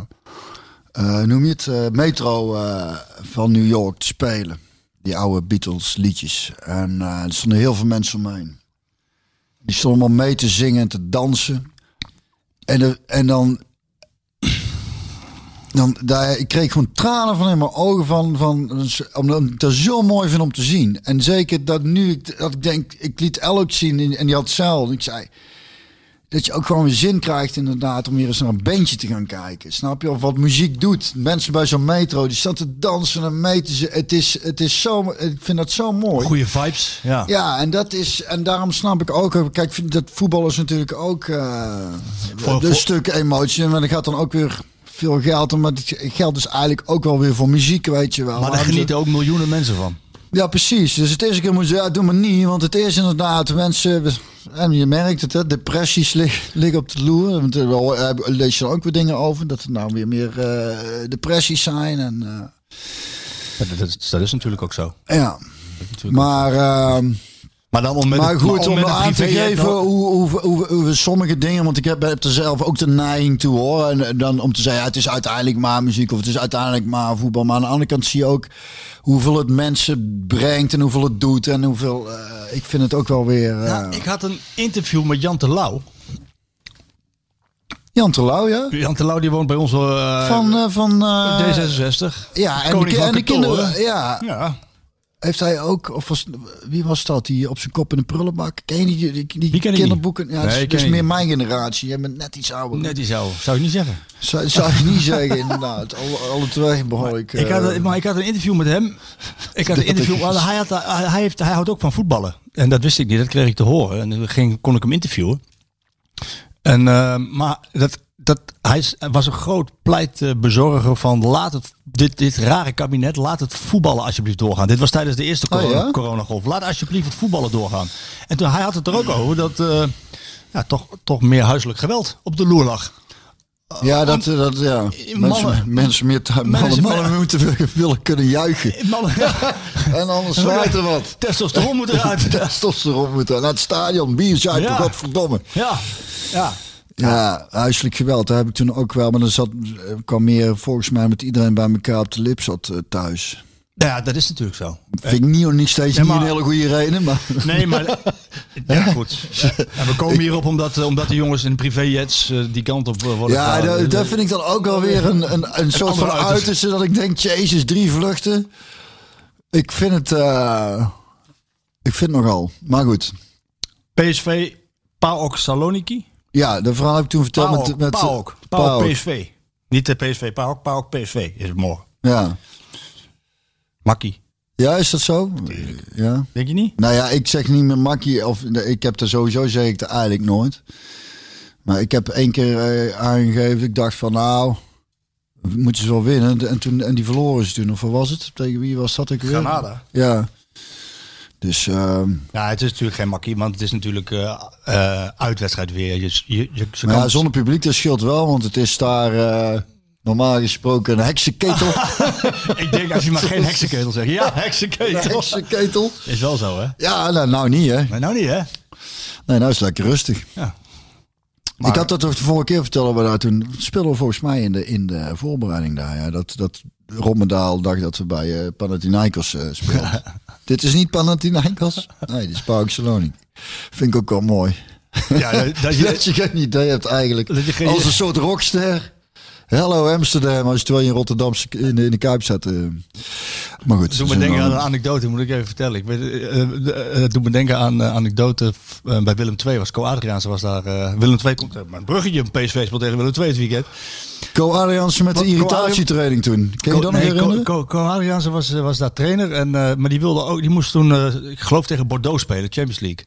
eh, noem je het, eh, metro van New York te spelen. Die oude Beatles liedjes. En er stonden heel veel mensen omheen. Die stonden allemaal mee te zingen en te dansen. En, en dan dan, daar, ik kreeg gewoon tranen van in mijn ogen van, van omdat ik dat zo mooi vind om te zien. En zeker dat nu ik, dat ik denk, ik liet ook zien en die had hetzelfde. Ik zei dat je ook gewoon weer zin krijgt inderdaad om weer eens naar een bandje te gaan kijken. Snap je? Of wat muziek doet. Mensen bij zo'n metro die staan te dansen en mee te z- Het is, het is zo, ik vind dat zo mooi. Goede vibes. Ja. Ja, en dat is en daarom snap ik ook. Kijk, dat voetbal is natuurlijk ook eh Voor- een voor- stuk emotie, maar dat gaat dan ook weer veel geld. Maar het geld is eigenlijk ook wel weer voor muziek, weet je wel. Maar daar genieten ook miljoenen mensen van. Ja, precies. Dus het eerste keer moet je ja, doe maar niet. Want het is inderdaad, mensen... En je merkt het, hè, depressies lig- liggen op de loer. Want er wel, eh, lees je er ook weer dingen over. Dat er nou weer meer eh, depressies zijn. En, eh, Dat, dat, dat is natuurlijk ook zo. ja, Natuurlijk maar... ehm, Maar dan om met maar goed, om aan te geven hoe, hoe, hoe, hoe we sommige dingen, want ik heb, heb er zelf ook de neiging toe hoor. En dan om te zeggen, ja, het is uiteindelijk maar muziek of het is uiteindelijk maar voetbal. Maar aan de andere kant zie je ook hoeveel het mensen brengt en hoeveel het doet. En hoeveel, eh, ik vind het ook wel weer... eh, Ja, ik had een interview met Jan Terlouw. Jan Terlouw, ja? Jan Terlouw die woont bij ons eh, Van, eh, van eh, D66. ja, en, de, en de kinderen. Ja, Ja. Heeft hij ook, of was, wie was dat? Die op zijn kop in de prullenbak. Ken je die, die, ik kinderboeken? Ja, Nee, het is ik dus meer ik mijn generatie. Jij bent net iets ouder. Net die zou. Zou je niet zeggen. Zou, zou ik niet zeggen, inderdaad. Alle, alle twee behoorlijk. Ik had, een- maar ik had een interview met hem. Ik had een interview. ik- Hij, had, hij, heeft, hij houdt ook van voetballen. En dat wist ik niet. Dat kreeg ik te horen. En dan ging, kon ik hem interviewen. En, eh, maar dat, dat, hij was een groot pleitbezorger van laat het, dit, dit rare kabinet, laat het voetballen alsjeblieft doorgaan. Dit was tijdens de eerste Oh, corona, ja? coronagolf. Laat alsjeblieft het voetballen doorgaan. En toen hij had het er ook over dat eh, ja, toch, toch meer huiselijk geweld op de loer lag. ja, dat, dat ja. Mannen- Mensen, mensen meer mannen, mannen moeten willen, kunnen juichen. Mannen, En anders zwaait er wat. testosteron moet eruit. Testosteron moet er naar het stadion. Bier zuipen, Ja. godverdomme. Ja, ja. Ja, huiselijk geweld. Daar heb ik toen ook wel. Maar dat zat, eh, kwam meer volgens mij met iedereen bij elkaar op de lip zat eh, thuis. Ja, dat is natuurlijk zo. Vind ik niet, niet steeds niet een hele goede reden. Maar Nee, maar... Ja, goed. We komen hierop omdat, eh, omdat de jongens in privéjets die kant op worden ja, dat, dat vind ik dan ook wel weer een, een, een soort van uiterste. Dat ik denk, jezus, drie vluchten. Ik vind het... ik vind het nogal. Maar goed. PSV, PAOK Saloniki. Ja, de verhaal heb ik toen verteld met... met PAOK. PAOK PSV. Niet de PSV, PAOK, PAOK PSV is het morgen. Ja. Makkie. ja, is dat zo? Ja. Denk je niet? Nou ja, ik zeg niet meer makkie. Of ik heb er sowieso, zeg ik er eigenlijk nooit. Maar ik heb één keer eh, aangegeven. Ik dacht van nou, moeten ze wel winnen. En, toen, en die verloren ze toen. Of wat was het? Tegen wie was dat ik weer? Granada. Ja. Dus ehm, Ja, het is natuurlijk geen makkie, want het is natuurlijk eh, uitwedstrijd weer. Je, je, je, ze maar ja, zonder publiek, dat scheelt wel. Want het is daar eh, normaal gesproken een heksenketel. Ik denk als je maar geen heksenketel zegt. Ja, een heksenketel. heksenketel. Is wel zo, hè? Ja, nou, nou niet hè. Maar nou niet, hè? Nee, nou is het lekker rustig. Ja. ik had dat de vorige keer vertellen we daar toen speelden we volgens mij in de, in de voorbereiding daar. Ja, dat, dat Rommendaal dacht dat we bij Panathinaikos speelden. Dit is niet Panathinaikos? Nee, dit is PAOK Salonic. Vind ik ook wel mooi. Ja, dat, dat je, Dat je geen idee hebt eigenlijk. Dat je geen- Als een soort rockster. Hello Amsterdam, als je terwijl je in Rotterdamse in de, in de Kuip zat. eh. Maar goed. Doe me denken aan een anekdote, moet ik even vertellen. Ik weet, het doet me denken aan een anekdote bij Willem II. Was Co Adriaanse was daar. Willem II komt. Maar een bruggetje een PSV speelt tegen Willem II het weekend. Co Adriaanse met de irritatietraining toen. Kun je dat nee, Co, herinneren? Co, Co Adriaanse was, was daar trainer. En, maar die wilde ook, die moest toen, ik geloof tegen Bordeaux spelen, Champions League.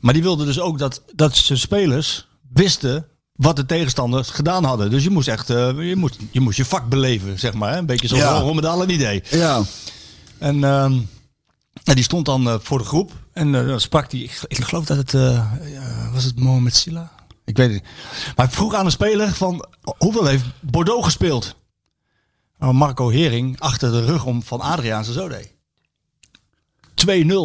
Maar die wilde dus ook dat, dat zijn spelers wisten wat de tegenstanders gedaan hadden. Dus je moest echt, eh, je, moest, je moest je vak beleven, zeg maar. Hè? Een beetje zoals Ja. ja. Rommedaal een idee. Ja. En, ehm, en die stond dan eh, voor de groep. En eh, dan sprak hij, ik, ik geloof dat het, was het Mohamed Silla? Ik weet het niet. Maar hij vroeg aan een speler van, hoeveel heeft Bordeaux gespeeld? Nou, Marco Hering achter de rug om van Adriaan zijn zo deed.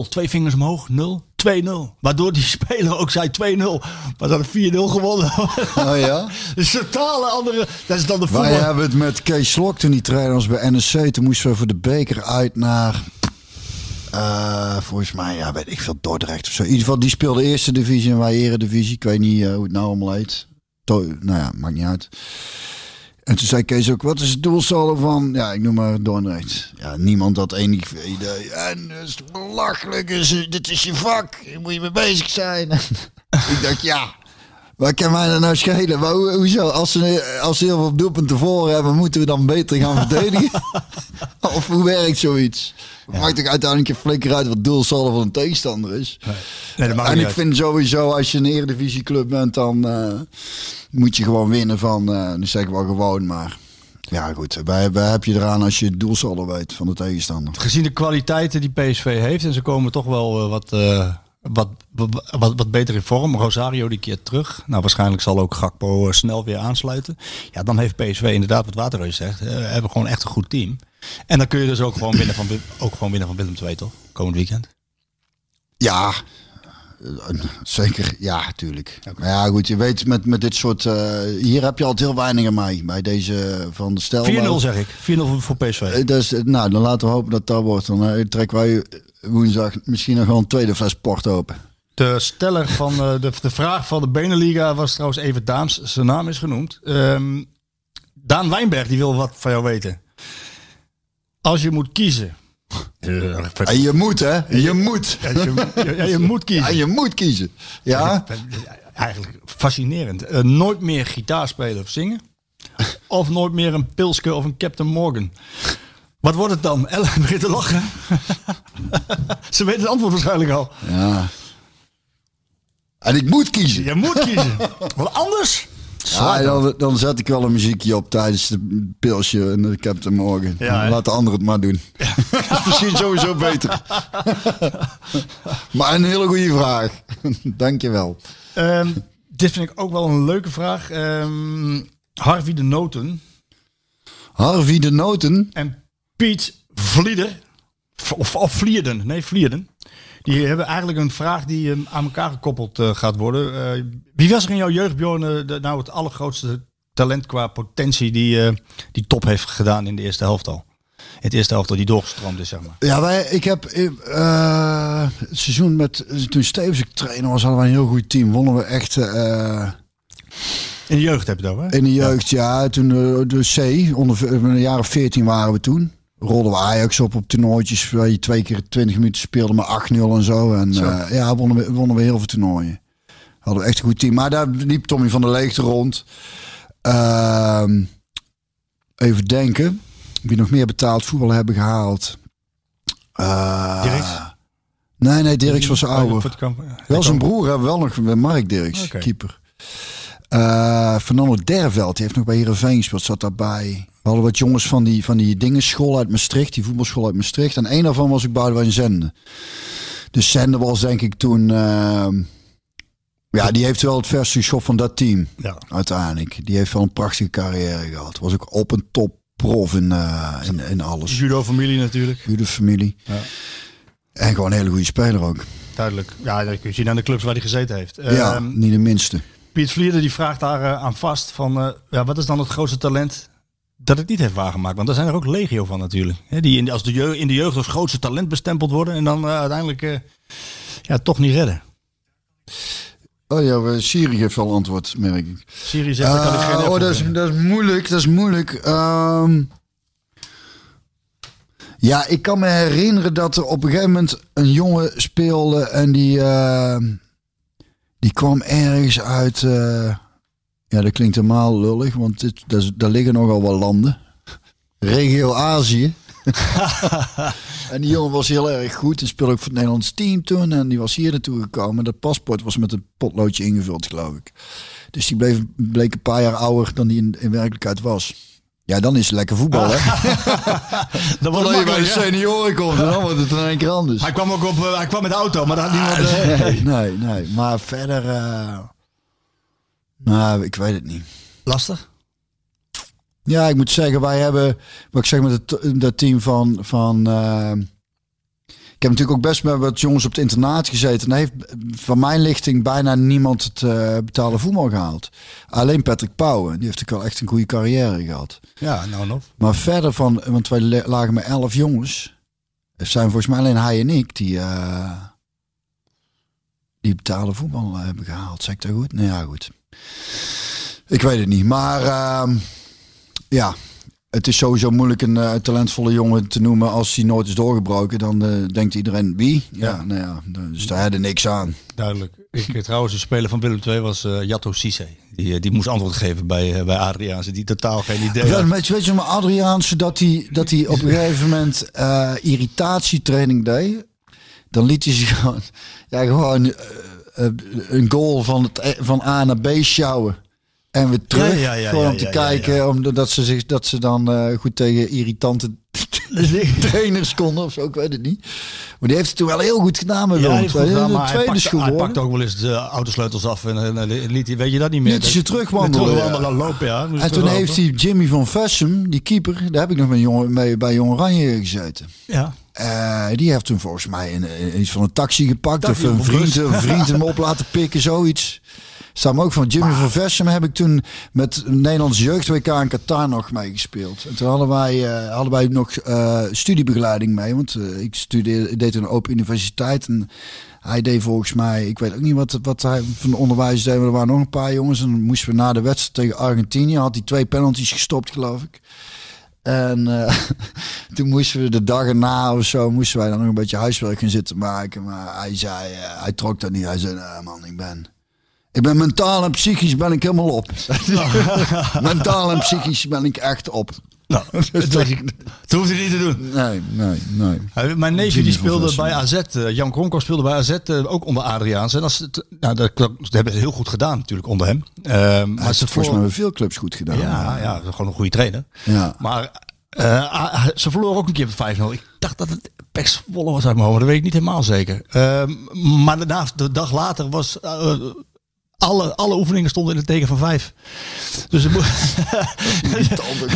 2-0, twee vingers omhoog, 0, 2-0. Waardoor die speler ook zei 2-0. Maar dat 4-0 gewonnen. Oh ja? Een totale andere, dat is dan de Wij voetbal. hebben het met Kees Slok toen die trainer was bij NEC. Toen moesten we voor de beker uit naar... eh, volgens mij, ja, weet ik veel, Dordrecht of zo. In ieder geval, die speelde eerste divisie en wij eredivisie. Ik weet niet eh, hoe het nou allemaal heet. To- nou ja, maakt niet uit. En toen zei Kees ook, wat is het doelsaldo van... Ja, ik noem maar Dordrecht. Ja, niemand had enig idee. En dat is belachelijk. Dit is je vak. Hier moet je mee bezig zijn. ik dacht, ja... Waar kan mij dat nou schelen? Maar hoe- hoezo? Als ze, als ze heel veel doelpunten voor hebben, moeten we dan beter gaan verdedigen? of hoe werkt zoiets? Het Maakt toch uiteindelijk een flikker uit wat doelsaldo van een tegenstander is? Nee, dat en ik uit. vind sowieso, als je een eredivisieclub bent, dan eh, moet je gewoon winnen van, nu zeg ik wel gewoon, maar Ja, goed. Wij, wij heb je eraan als je het doelsaldo weet van de tegenstander. Gezien de kwaliteiten die PSV heeft en ze komen toch wel eh, wat, wat, wat, wat, beter in vorm. Rosario die keert terug. Nou, waarschijnlijk zal ook Gakpo snel weer aansluiten. Ja, dan heeft PSV inderdaad wat Waterreus zegt. eh, hebben gewoon echt een goed team. En dan kun je dus ook gewoon winnen van, ook gewoon winnen van Willem II, toch? Komend weekend. Ja, eh, zeker. Ja, tuurlijk. Maar ja, goed. Je weet met, met dit soort... eh, hier heb je altijd heel weinig aan mij. Bij deze van de stel. 4-0 zeg ik. 4-0 voor PSV. Eh, Dus, eh, nou, dan laten we hopen dat dat wordt. Dan eh, trekken wij woensdag misschien nog wel een tweede fles port open. De steller van eh, de, de vraag van de Beneliga was trouwens even Daams. Zijn naam is genoemd. Ehm, Daan Wijnberg die wil wat van jou weten. Als je moet kiezen. En je moet, hè? Je moet. Je, moet kiezen. je moet kiezen. Ja? Eigenlijk fascinerend. Eh, nooit meer gitaar spelen of zingen. Of nooit meer een Pilske of een Captain Morgan. Wat wordt het dan? Ellen begint te lachen. Ze weet het antwoord waarschijnlijk al. Ja. En ik moet kiezen. Je moet kiezen. Want anders... Ja, dan, dan zet ik wel een muziekje op tijdens de pilsje en ik heb het morgen. Ja? Laat de ander het maar doen. dat is misschien sowieso beter. maar een hele goede vraag. Dankjewel. Ehm, dit vind ik ook wel een leuke vraag. Ehm, Harvey de Noten Harvey de Noten. en Piet Vlieder. Of, of Vlierden. Nee, Vlierden. Die hebben eigenlijk een vraag die ehm, aan elkaar gekoppeld eh, gaat worden. Eh, wie was er in jouw jeugd, Bjorn, eh, de, nou het allergrootste talent qua potentie die, die top heeft gedaan in de eerste helft al? Het eerste helft al die doorgestroomd is, zeg maar. Ja, wij, ik heb eh, het seizoen met toen Stevens ik trainer was, hadden we een heel goed team. Wonnen we echt In de jeugd heb je dat, hè? in de jeugd. Ja, toen de C, onder de jaren 14 waren we toen. Rolden we Ajax op op toernooitjes waar je twee keer 20 minuten speelde met 8-0 en zo. En eh, ja, wonnen we, wonnen we heel veel toernooien. Hadden we echt een goed team. Maar daar liep Tommy van der Leegte rond. Ehm, even denken. Wie nog meer betaald voetbal hebben gehaald. Uh, Dirks? Nee, nee, Dirks was ouder. Wel zijn broer hebben we wel nog, met Mark Dirks, Oké. keeper. Eh, Fernando Derveld, die heeft nog bij Heerenveen gespeeld, zat daarbij. We hadden wat jongens van die, van die dingen, school uit Maastricht, die voetbalschool uit Maastricht. En een daarvan was ik Boudewijn Zende. Dus Zende was denk ik toen... eh, ja, die heeft wel het verste schot van dat team, Ja. uiteindelijk. Die heeft wel een prachtige carrière gehad. Was ook op een top prof in, eh, in, in alles. Judo-familie natuurlijk. Goede familie. Ja. En gewoon een hele goede speler ook. Duidelijk. Ja, dat kun je zien aan de clubs waar hij gezeten heeft. ja, Ehm, niet de minste. Piet Vlieder die vraagt daar eh, aan vast van, eh, ja, wat is dan het grootste talent dat het niet heeft waargemaakt? Want daar zijn er ook legio van natuurlijk. Hè, die in, de- als de jeugd, in de jeugd als grootste talent bestempeld worden en dan eh, uiteindelijk eh, ja, toch niet redden. Oh ja, Siri heeft wel antwoord, merk ik. Siri zegt, kan ik geen Eh, oh, dat is, dat is moeilijk, dat is moeilijk. Ehm, ja, ik kan me herinneren dat er op een gegeven moment een jongen speelde en die, die kwam ergens uit. Ja, dat klinkt helemaal lullig, want dit, dat is- daar liggen nogal wat landen. Regio Azië. en die jongen was heel erg goed. En speelde ook voor het Nederlands team toen. En die was hier naartoe gekomen. Dat paspoort was met een potloodje ingevuld, geloof ik. Dus die bleef, bleek een paar jaar ouder dan die in, in werkelijkheid was. Ja, dan is het lekker voetbal, hè? Dat was Totdat je bij de senioren komt, dan wordt het in één keer anders. Hij kwam ook op, eh, hij kwam met de auto, maar daar had niemand... eh, Nee, nee, nee. Maar verder... eh, nou, ik weet het niet. Lastig? Ja, ik moet zeggen, wij hebben, wat ik zeg met het, dat team van, van eh, ik heb natuurlijk ook best met wat jongens op het internaat gezeten. En daar heeft van mijn lichting bijna niemand het eh, betaalde voetbal gehaald. Alleen Patrick Pauwen, die heeft ook wel echt een goede carrière gehad. Ja, nou en of. Maar verder van, want wij lagen met elf jongens. Er zijn volgens mij alleen hij en ik die, eh, die betaalde voetbal hebben gehaald. Zeg ik dat goed? Nou ja, goed. Ik weet het niet. Maar ehm, ja, het is sowieso moeilijk een eh, talentvolle jongen te noemen. Als hij nooit is doorgebroken, dan eh, denkt iedereen wie? Ja, Ja. nou ja, dus daar had er niks aan. Duidelijk. Ik, eh, trouwens, de speler van Willem II was eh Jatto Cisse. Die, die moest antwoord geven bij, bij Adriaanse, die totaal geen idee Ja, had. weet je, weet je maar Adriaanse dat hij, dat hij op een gegeven moment irritatietraining deed. Dan liet hij zich gewoon, ja, gewoon een goal van, het, van A naar B sjouwen. en weer terug. Ja, ja, ja, gewoon om te kijken, omdat ze zich dat ze dan eh, goed tegen irritante trainers konden of zo, ik weet het niet. Maar die heeft het toen wel heel goed gedaan met Ja, hij, gedaan, hij tweede school hij hoor. pakt ook wel eens de autosleutels af en, en, en liet, hij- weet je dat niet meer. Liet hij ze terugwandelen, terugwandelen, lopen, ja. En toen heeft hij Jimmy van Vessem, die keeper, daar heb ik nog met jongen, mee bij Jong Oranje gezeten. Ja. Eh, die heeft toen volgens mij een, iets van een taxi gepakt. Taxi of een vriend, een vriend hem op laten pikken, zoiets. Me ook van Jimmy van Versum heb ik toen met Nederlands jeugd WK in Qatar nog meegespeeld. En toen hadden wij, eh, hadden wij nog eh, studiebegeleiding mee. Want ik studeerde, ik deed een open universiteit. En hij deed volgens mij, ik weet ook niet wat, wat hij van de onderwijs deed. Maar er waren nog een paar jongens. En dan moesten we na de wedstrijd tegen Argentinië. Had hij twee penalties gestopt, geloof ik. En eh, toen moesten we de dag erna of zo, moesten wij dan nog een beetje huiswerk gaan zitten maken. Maar hij zei, eh, hij trok dat niet. Hij zei, nou man, ik ben, ik ben mentaal en psychisch ben ik helemaal op. mentaal en psychisch ben ik echt op. Nou, dat, dat hoeft hij niet te doen. Nee, nee, nee. Mijn neefje die van speelde bij AZ. eh, Jan Kronko speelde bij AZ, eh, ook onder Adriaans. En dat, is het- nou, dat, dat hebben ze heel goed gedaan natuurlijk onder hem. Hij maar het volgens mij bij veel clubs goed gedaan. Ja, ja, gewoon een goede trainer. Ja. Maar eh, ze verloren ook een keer met 5-0. Ik dacht dat het Pek was uit mijn hoofd, maar dat weet ik niet helemaal zeker. Ehm, maar daarna, de dag later was... eh, alle, alle oefeningen stonden in het teken van vijf. Dus ze moesten...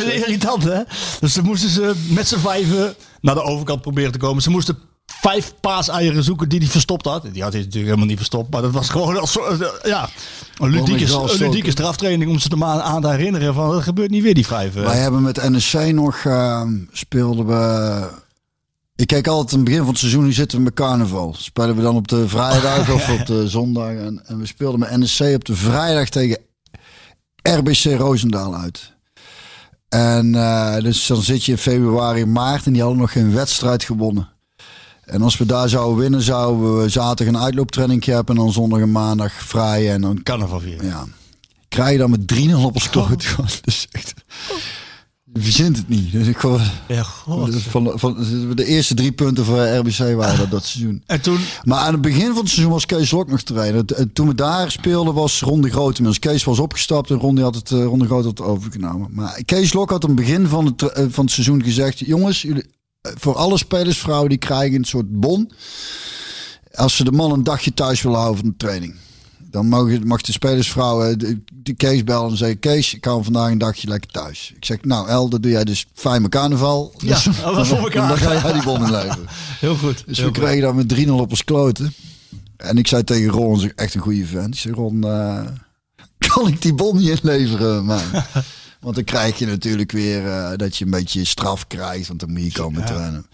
Irritant, hè? Dus ze moesten ze met z'n vijven naar de overkant proberen te komen. Ze moesten vijf paaseieren zoeken die hij verstopt had. Die had hij natuurlijk helemaal niet verstopt. Maar dat was gewoon als, eh, ja, een ludieke, een ludieke straftraining om ze maar aan te herinneren van dat gebeurt niet weer die vijf. eh. Wij hebben met NSC nog, eh, speelden we... Ik kijk altijd aan het begin van het seizoen, nu zitten we met carnaval. Spelen we dan op de vrijdag of op de zondag. En, en we speelden met NSC op de vrijdag tegen RBC Roosendaal uit. En eh, dus dan zit je in februari, maart en die hadden nog geen wedstrijd gewonnen. En als we daar zouden winnen, zouden we zaterdag een uitlooptraining hebben en dan zondag en maandag vrij. En dan Carnaval vieren. ja. Krijg je dan met 3-0 op ons kloot. Dus echt, verzint het niet. Dus ik gewoon, Ja, god. dus van, van, de eerste drie punten voor RBC waren dat dat seizoen. En toen, Maar aan het begin van het seizoen was Kees Lok nog trainer. En Toen we daar speelden was Ron de Groot inmiddels. Kees was opgestapt en Ron, die had het, eh, Ron de Groot had het overgenomen. Maar Kees Lok had aan het begin van het, eh, van het seizoen gezegd... Jongens, jullie, eh, voor alle spelersvrouwen die krijgen een soort bon... als ze de man een dagje thuis willen houden van de training. Dan mogen, mag de spelersvrouwen de, de Kees bellen en zeggen... Kees, ik hou vandaag een dagje lekker thuis. Ik zeg, nou El, dat doe jij dus fijn carnaval. Ja, Dus- dat was voor elkaar. Dan ga jij die bon inleveren. heel goed. Dus heel we goed. kregen dan met 3-0 op ons kloten. En ik zei tegen Ron, echt een goede vent. Ik zei, Ron, eh, kan ik die bon niet inleveren? Man? Want dan krijg je natuurlijk weer eh, dat je een beetje straf krijgt. Want dan moet je komen trainen.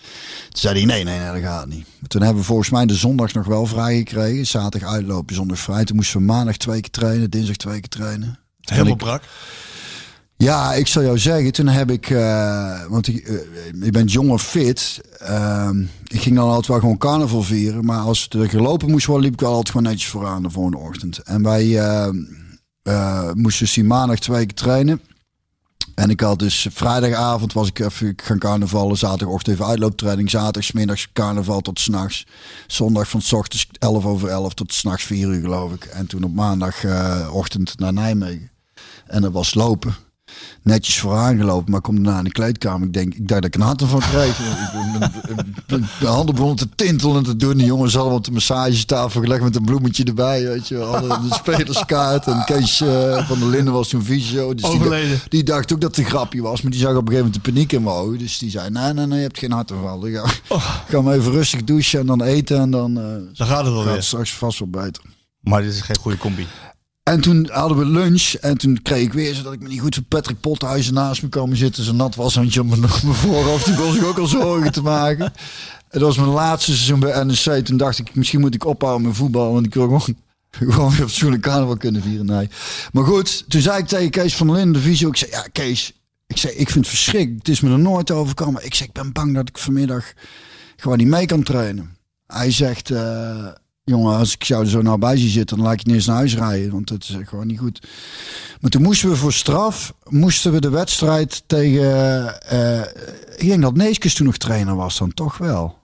Toen zei hij, nee, nee, nee, dat gaat niet. Maar toen hebben we volgens mij de zondag nog wel vrij gekregen. Zaterdag uitlopen, zondag vrij. Toen moesten we maandag twee keer trainen, dinsdag twee keer trainen. Helemaal ik- brak. ja, ik zal jou zeggen, toen heb ik, eh, want ik, eh, je bent jong of fit. Ehm, ik ging dan altijd wel gewoon carnaval vieren. Maar als er gelopen moest worden, liep ik wel altijd gewoon netjes vooraan de volgende ochtend. En wij eh, eh, moesten dus die maandag twee keer trainen. En ik had dus vrijdagavond was ik even gaan carnavallen. Zaterdagochtend even uitlooptraining. Zaterdag 's middags carnaval tot s'nachts. Zondag van s ochtends 11 over 11 tot s'nachts 4 uur geloof ik. En toen op maandagochtend ochtend naar Nijmegen. En dat was lopen. Netjes vooraan gelopen, maar ik kom daarna in de kleedkamer. Ik denk, ik dacht dat ik een kreeg. Ben- ben- ben- Mijn handen begonnen te tintelen en te doen. Die jongens hadden op de massagetafel gelegd met een bloemetje erbij. Weet je, wel. hadden de spelerskaart. En Kees eh, van der Linden was toen visio. Dus die, Overleden. die dacht ook dat het een grapje was. Maar die zag op een gegeven moment de paniek in mijn ogen. Dus die zei, nee, nee, nee, je hebt geen hartaanval. Ik ga, ga maar even rustig douchen en dan eten. En dan eh, Dan gaat het alweer. het straks vast wel beter. Maar dit is geen goede combi. En toen hadden we lunch en toen kreeg ik weer zodat ik me niet goed van Patrick Pothuizen naast me komen zitten. Zijn nat washandje op mijn, op mijn voorhoofd. Toen was ik ook al zorgen te maken. En dat was mijn laatste seizoen bij NEC. Toen dacht ik, misschien moet ik ophouden met voetbal. Want ik wil gewoon, gewoon weer fatsoenlijk carnaval kunnen vieren. Nee. Maar goed, toen zei ik tegen Kees van Linden, de visio. Ik zei, ja Kees, ik, zei, ik vind het verschrikkelijk. Het is me er nooit overkomen. Ik zeg, ik ben bang dat ik vanmiddag gewoon niet mee kan trainen. Hij zegt, eh, jongen, als ik er zo nou bij zitten, dan laat ik je niet eens naar huis rijden. Want dat is gewoon niet goed. Maar toen moesten we voor straf, moesten we de wedstrijd tegen, eh, ik denk dat Neeskens toen nog trainer was dan, toch wel.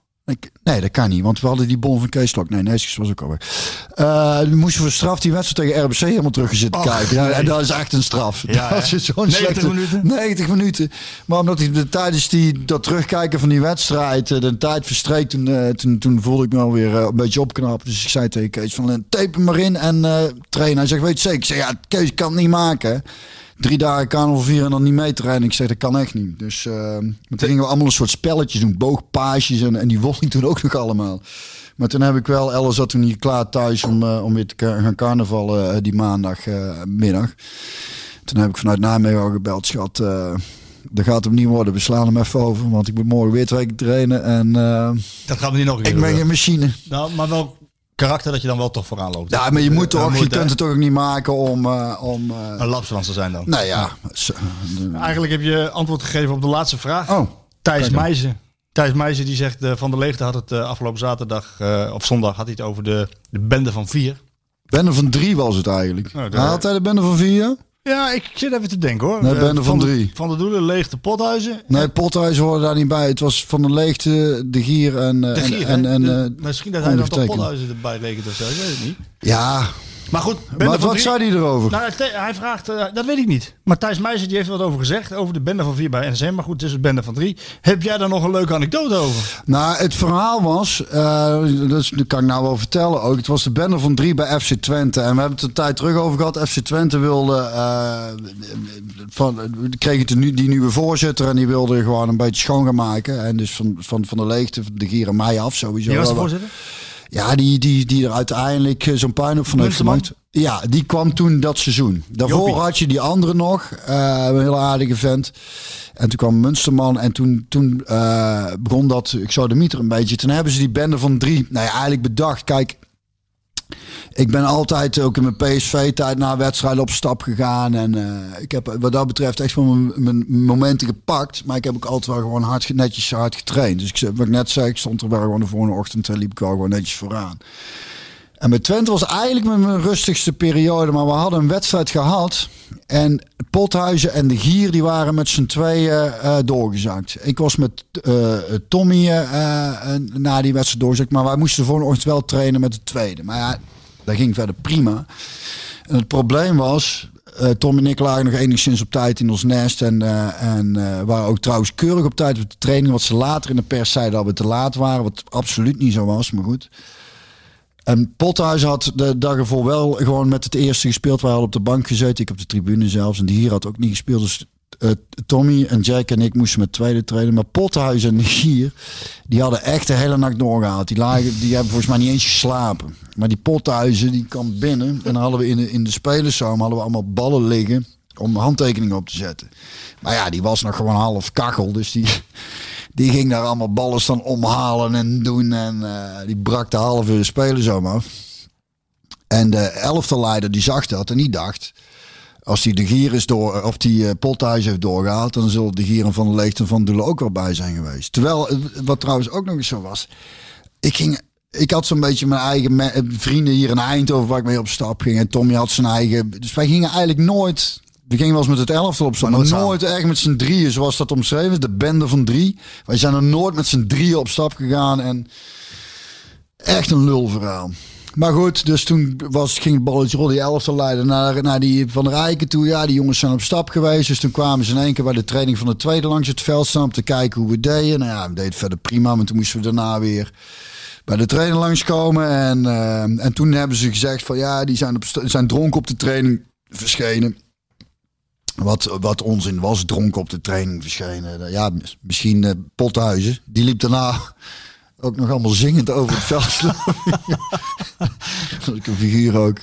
Nee, dat kan niet, want we hadden die bon van Kees Stok. Nee, Neeskens was ook alweer. Uh, we moesten voor straf die wedstrijd tegen RBC helemaal terug zitten kijken. Ja, nee. en dat is echt een straf. Ja, dat is zo'n 90 slechte- minuten? 90 minuten. Maar omdat ik de, tijdens die, dat terugkijken van die wedstrijd, eh, de tijd verstreek, toen, eh, toen, toen voelde ik me alweer eh, een beetje opknappen. Dus ik zei tegen Kees van, eh, tape hem maar in en eh trainen. Hij zegt, weet je zeker? Ik zeg, ja, Kees kan het niet maken. Drie dagen carnaval vieren en dan niet mee trainen. Ik zeg, dat kan echt niet. Dus eh, toen gingen we allemaal een soort spelletjes doen. Boogpaasjes en, en die won ik toen ook nog allemaal. Maar toen heb ik wel, Ella zat toen hier klaar thuis om, eh, om weer te gaan carnavallen eh, die maandagmiddag. toen heb ik vanuit Nijmegen al gebeld, schat. dat gaat hem niet worden. We slaan hem even over, want ik moet morgen weer twee keer trainen. En Dat gaat me niet nog een keer ik ben geen machine. Nou, maar wel karakter dat je dan wel toch vooraan loopt. Ja, maar je moet toch, je moet, kunt hè? het toch ook niet maken om... eh, om eh, Een lapswans te zijn dan. nou ja, Eigenlijk heb je antwoord gegeven op de laatste vraag. Oh, Thijs. Meijzen. Thijs Meijzen die zegt, eh, Van der Leegte had het eh, afgelopen zaterdag, eh, of zondag, had hij het over de, de bende van vier. bende van drie was het eigenlijk. Nou, daar- Haalt hij de bende van vier? Ja, ik zit even te denken hoor. Nee, Eh, van de- drie. Van de Doelen, Leegte, Pothuizen. Nee, Pothuis hoorde daar niet bij. Het was van de leegte, de gier en... eh, De en, Gier, en, hè? en, De- eh, Misschien dat hij dan toch. Pothuizen erbij rekent of zo, ik weet het niet. ja, Maar goed, bende maar van wat zei hij erover? Nou, hij- vraagt, eh, dat weet ik niet. Maar Thijs Meijzen die heeft wat over gezegd, over de bende van vier bij NSM. Maar goed, het is een bende van drie. Heb jij daar nog een leuke anekdote over? Nou, het verhaal was, eh, dat kan ik nou wel vertellen ook. Het was de bende van drie bij FC Twente. En we hebben het een tijd terug over gehad. FC Twente wilde, eh, van, kreeg het nu, die nieuwe voorzitter en die wilde gewoon een beetje schoon gaan maken. En dus van, van, van de leegte, de gier en mij af sowieso. Wie was de voorzitter? Ja, die, die, die er uiteindelijk eh, zo'n puin op van heeft gemaakt. Ja, die kwam toen dat seizoen. Daarvoor Jopie. had je die andere nog, eh, een heel aardige vent. En toen kwam Munsterman en toen, toen eh, begon dat, ik zou de mieter een beetje. Toen hebben ze die bende van drie, nou ja, eigenlijk bedacht. Kijk, ik ben altijd ook in mijn PSV-tijd na wedstrijden op stap gegaan. En eh, ik heb wat dat betreft echt wel mijn, momenten gepakt. Maar ik heb ook altijd wel gewoon hard, netjes hard getraind. Dus ik, wat ik net zei, ik stond er wel gewoon de volgende ochtend en liep ik wel gewoon netjes vooraan. En met Twente was eigenlijk mijn, rustigste periode. Maar we hadden een wedstrijd gehad. En Pothuizen en de Gier die waren met z'n tweeën eh, doorgezakt. Ik was met eh, Tommy na die wedstrijd doorgezakt. Maar wij moesten de volgende ochtend wel trainen met de tweede. Maar ja, dat ging verder prima. En het probleem was... eh, Tom en ik lagen nog enigszins op tijd in ons nest. En, eh, en eh, waren ook trouwens keurig op tijd op de training. Wat ze later in de pers zeiden dat we te laat waren. Wat absoluut niet zo was, maar goed. En Pothuis had de dag ervoor wel gewoon met het eerste gespeeld. Wij hadden op de bank gezeten. Ik op de tribune zelfs. En die hier had ook niet gespeeld. Dus eh, Tommy en Jack en ik moesten met tweede trainen. Maar Pothuis en Gier, die hadden echt de hele nacht doorgehaald. Die, lagen, die hebben volgens mij niet eens geslapen. Maar die Pothuizen, die kwam binnen. En dan hadden we in de, in de spelersaal hadden we allemaal ballen liggen om handtekeningen op te zetten. Maar ja, die was nog gewoon half kachel. Dus die, die ging daar allemaal ballen staan omhalen en doen. En eh, die brak de halve zo af. En de elftalleider die zag dat en die dacht... Als die de gier is door, of die uh, Pothuis heeft doorgehaald, dan zullen de gieren van de leegte van Doelen ook wel bij zijn geweest. Terwijl, eh, wat trouwens ook nog eens zo was, ik ging, ik had zo'n beetje mijn eigen eh, vrienden hier in Eindhoven waar ik mee op stap ging. En Tommy had zijn eigen, dus wij gingen eigenlijk nooit, we gingen wel eens met het elftal op stap, maar nooit echt met z'n drieën, zoals dat omschreven is, de bende van drie. Wij zijn er nooit met z'n drieën op stap gegaan en echt een lulverhaal. Maar goed, dus toen was, ging het balletje rollen, die elftal leiden naar, naar die Van Rijken toe. Ja, die jongens zijn op stap geweest. Dus toen kwamen ze in één keer bij de training van de tweede langs het veld staan om te kijken hoe we deden. Nou ja, we deden verder prima, maar toen moesten we daarna weer bij de trainer langskomen. En, eh, en toen hebben ze gezegd van ja, die zijn, op, zijn dronken op de training verschenen. Wat, wat onzin was, dronken op de training verschenen. Ja, mis- misschien eh, Pothuizen. Die liep daarna ook nog allemaal zingend over het veld is ook een figuur ook.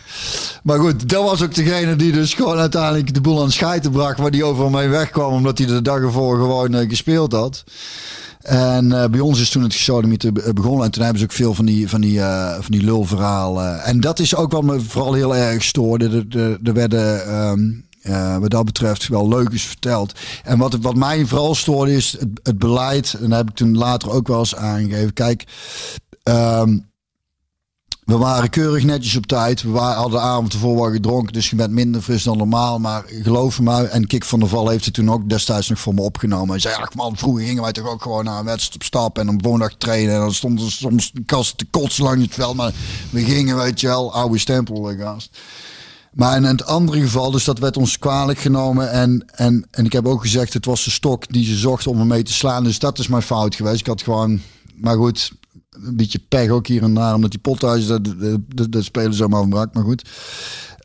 Maar goed, dat was ook degene die dus gewoon uiteindelijk de boel aan het schijten bracht. Waar die overal mee wegkwam. Omdat hij de dag ervoor gewoon eh, gespeeld had. En eh, bij ons is toen het gesodemieten be- begonnen. En toen hebben ze ook veel van die, van die, eh, van die lulverhalen. En dat is ook wat me vooral heel erg stoorde. Er, er, er werden... ehm, eh, wat dat betreft wel leuk is verteld. En wat, wat mij vooral stoorde is het, het beleid. En dat heb ik toen later ook wel eens aangegeven. Kijk, ehm, We waren keurig netjes op tijd. We hadden de avond ervoor wel gedronken, dus je bent minder fris dan normaal. Maar geloof me, en Kik van der Val heeft het toen ook destijds nog voor me opgenomen. Hij zei, ach man, vroeger gingen wij toch ook gewoon naar een wedstrijd op stap en een woondag trainen. En dan stonden soms kasten te kotsen langs het veld. Maar we gingen, weet je wel, oude stempel, eh. Maar in het andere geval, dus dat werd ons kwalijk genomen. En, en, en ik heb ook gezegd, het was de stok die ze zocht om me mee te slaan. Dus dat is mijn fout geweest. Ik had gewoon, maar goed, een beetje pech ook hier en daar. Omdat die pothuis, dat, dat, dat, spelen zomaar brak. Maar goed.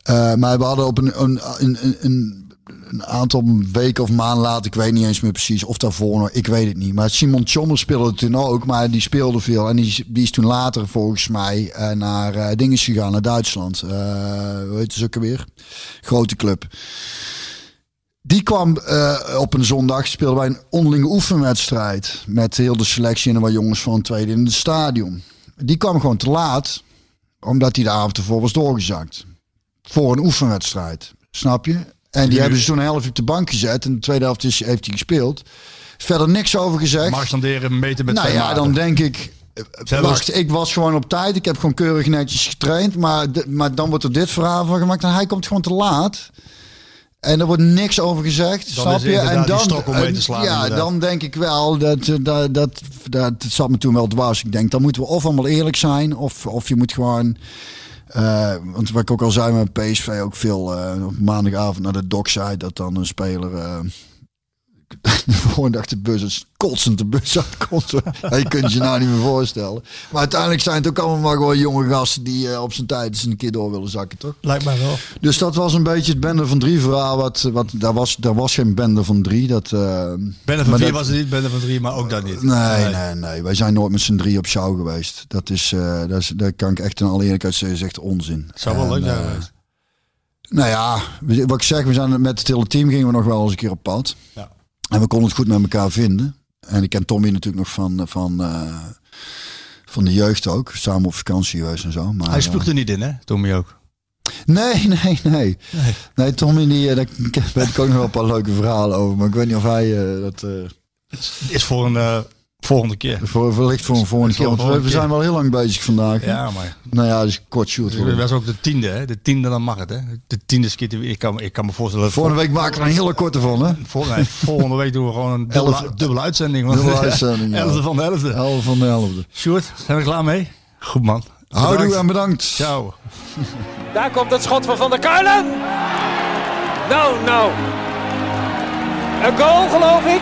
Uh, maar we hadden op een, een, een, een, een aantal weken of maanden later, ik weet niet eens meer precies of daarvoor nog, ik weet het niet. Maar Simon Tjommer speelde toen ook, maar die speelde veel. En die, die is toen later volgens mij uh, naar uh, dinges gegaan, naar Duitsland. Uh, hoe heet het ook alweer? Grote club. Die kwam op een zondag, speelden wij een onderlinge oefenwedstrijd. Met heel de selectie en wat jongens van tweede in het stadion. Die kwam gewoon te laat, omdat hij de avond ervoor was doorgezakt. Voor een oefenwedstrijd, snap je? En die hebben ze toen een helft op de bank gezet. En de tweede helft is, heeft hij gespeeld. Verder niks over gezegd. Marchanderen, meten met Nou ja, dan denk ik... Wacht, ik was gewoon op tijd. Ik heb gewoon keurig netjes getraind. Maar, maar dan wordt er dit verhaal van gemaakt. En hij komt gewoon te laat. En er wordt niks over gezegd, Dan snap is je? En dan, te slaan, ja, inderdaad. dan denk ik wel dat, dat, dat, dat het zat me toen wel dwars. Ik denk, dan moeten we of allemaal eerlijk zijn, of, of je moet gewoon. Uh, want wat ik ook al zei met PSV, ook veel uh, op maandagavond naar de dockside, dat dan een speler. De volgende dag de bus is kotsend de bus uitkomt. je kunt je nou niet meer voorstellen. Maar uiteindelijk zijn het ook allemaal maar gewoon jonge gasten die uh, op zijn tijd eens een keer door willen zakken, toch? Lijkt mij wel. Dus dat was een beetje het bende van drie verhaal. Wat, wat, daar, was, daar was geen bende van drie. Dat, uh, bende van vier dat, was het niet, bende van drie, maar ook dat niet. Nee, nee, nee. nee. Wij zijn nooit met z'n drie op show geweest. Dat is, uh, dat is, daar kan ik echt in alle eerlijkheid zeggen, is echt onzin. Zou wel leuk zijn geweest. Nou ja, wat ik zeg, we zijn met het hele team gingen we nog wel eens een keer op pad. Ja. En we konden het goed met elkaar vinden. En ik ken Tommy natuurlijk nog van, van, uh, van de jeugd ook. Samen op vakantie geweest en zo. Maar, Hij sloeg er niet in, hè? Tommy ook. Nee, nee, nee. Nee, nee Tommy, die, daar weet ik ook nog wel een paar leuke verhalen over. Maar ik weet niet of hij uh, dat... Uh, is voor een volgende keer. Voor, wellicht voor een volgende keer. Want we, we zijn wel heel lang bezig vandaag. Hè? Ja, maar... Nou ja, dus kort shoot. Dus dat was ook de tiende, hè? De tiende, dan mag het, hè? De tiende skit. Ik kan, ik kan me voorstellen... Volgende week maken we er een hele korte van, hè? Volgende, volgende week doen we gewoon een dubbele, Elf, dubbele uitzending. Dubbele uitzending, ja. Elfde van de elfde. Elfde van de elfde. Sjoerd, zijn we klaar mee? Goed, man. Houdoe en bedankt. Ciao. Daar komt het schot van Van der Kuilen. Nou, nou. Een goal, geloof ik.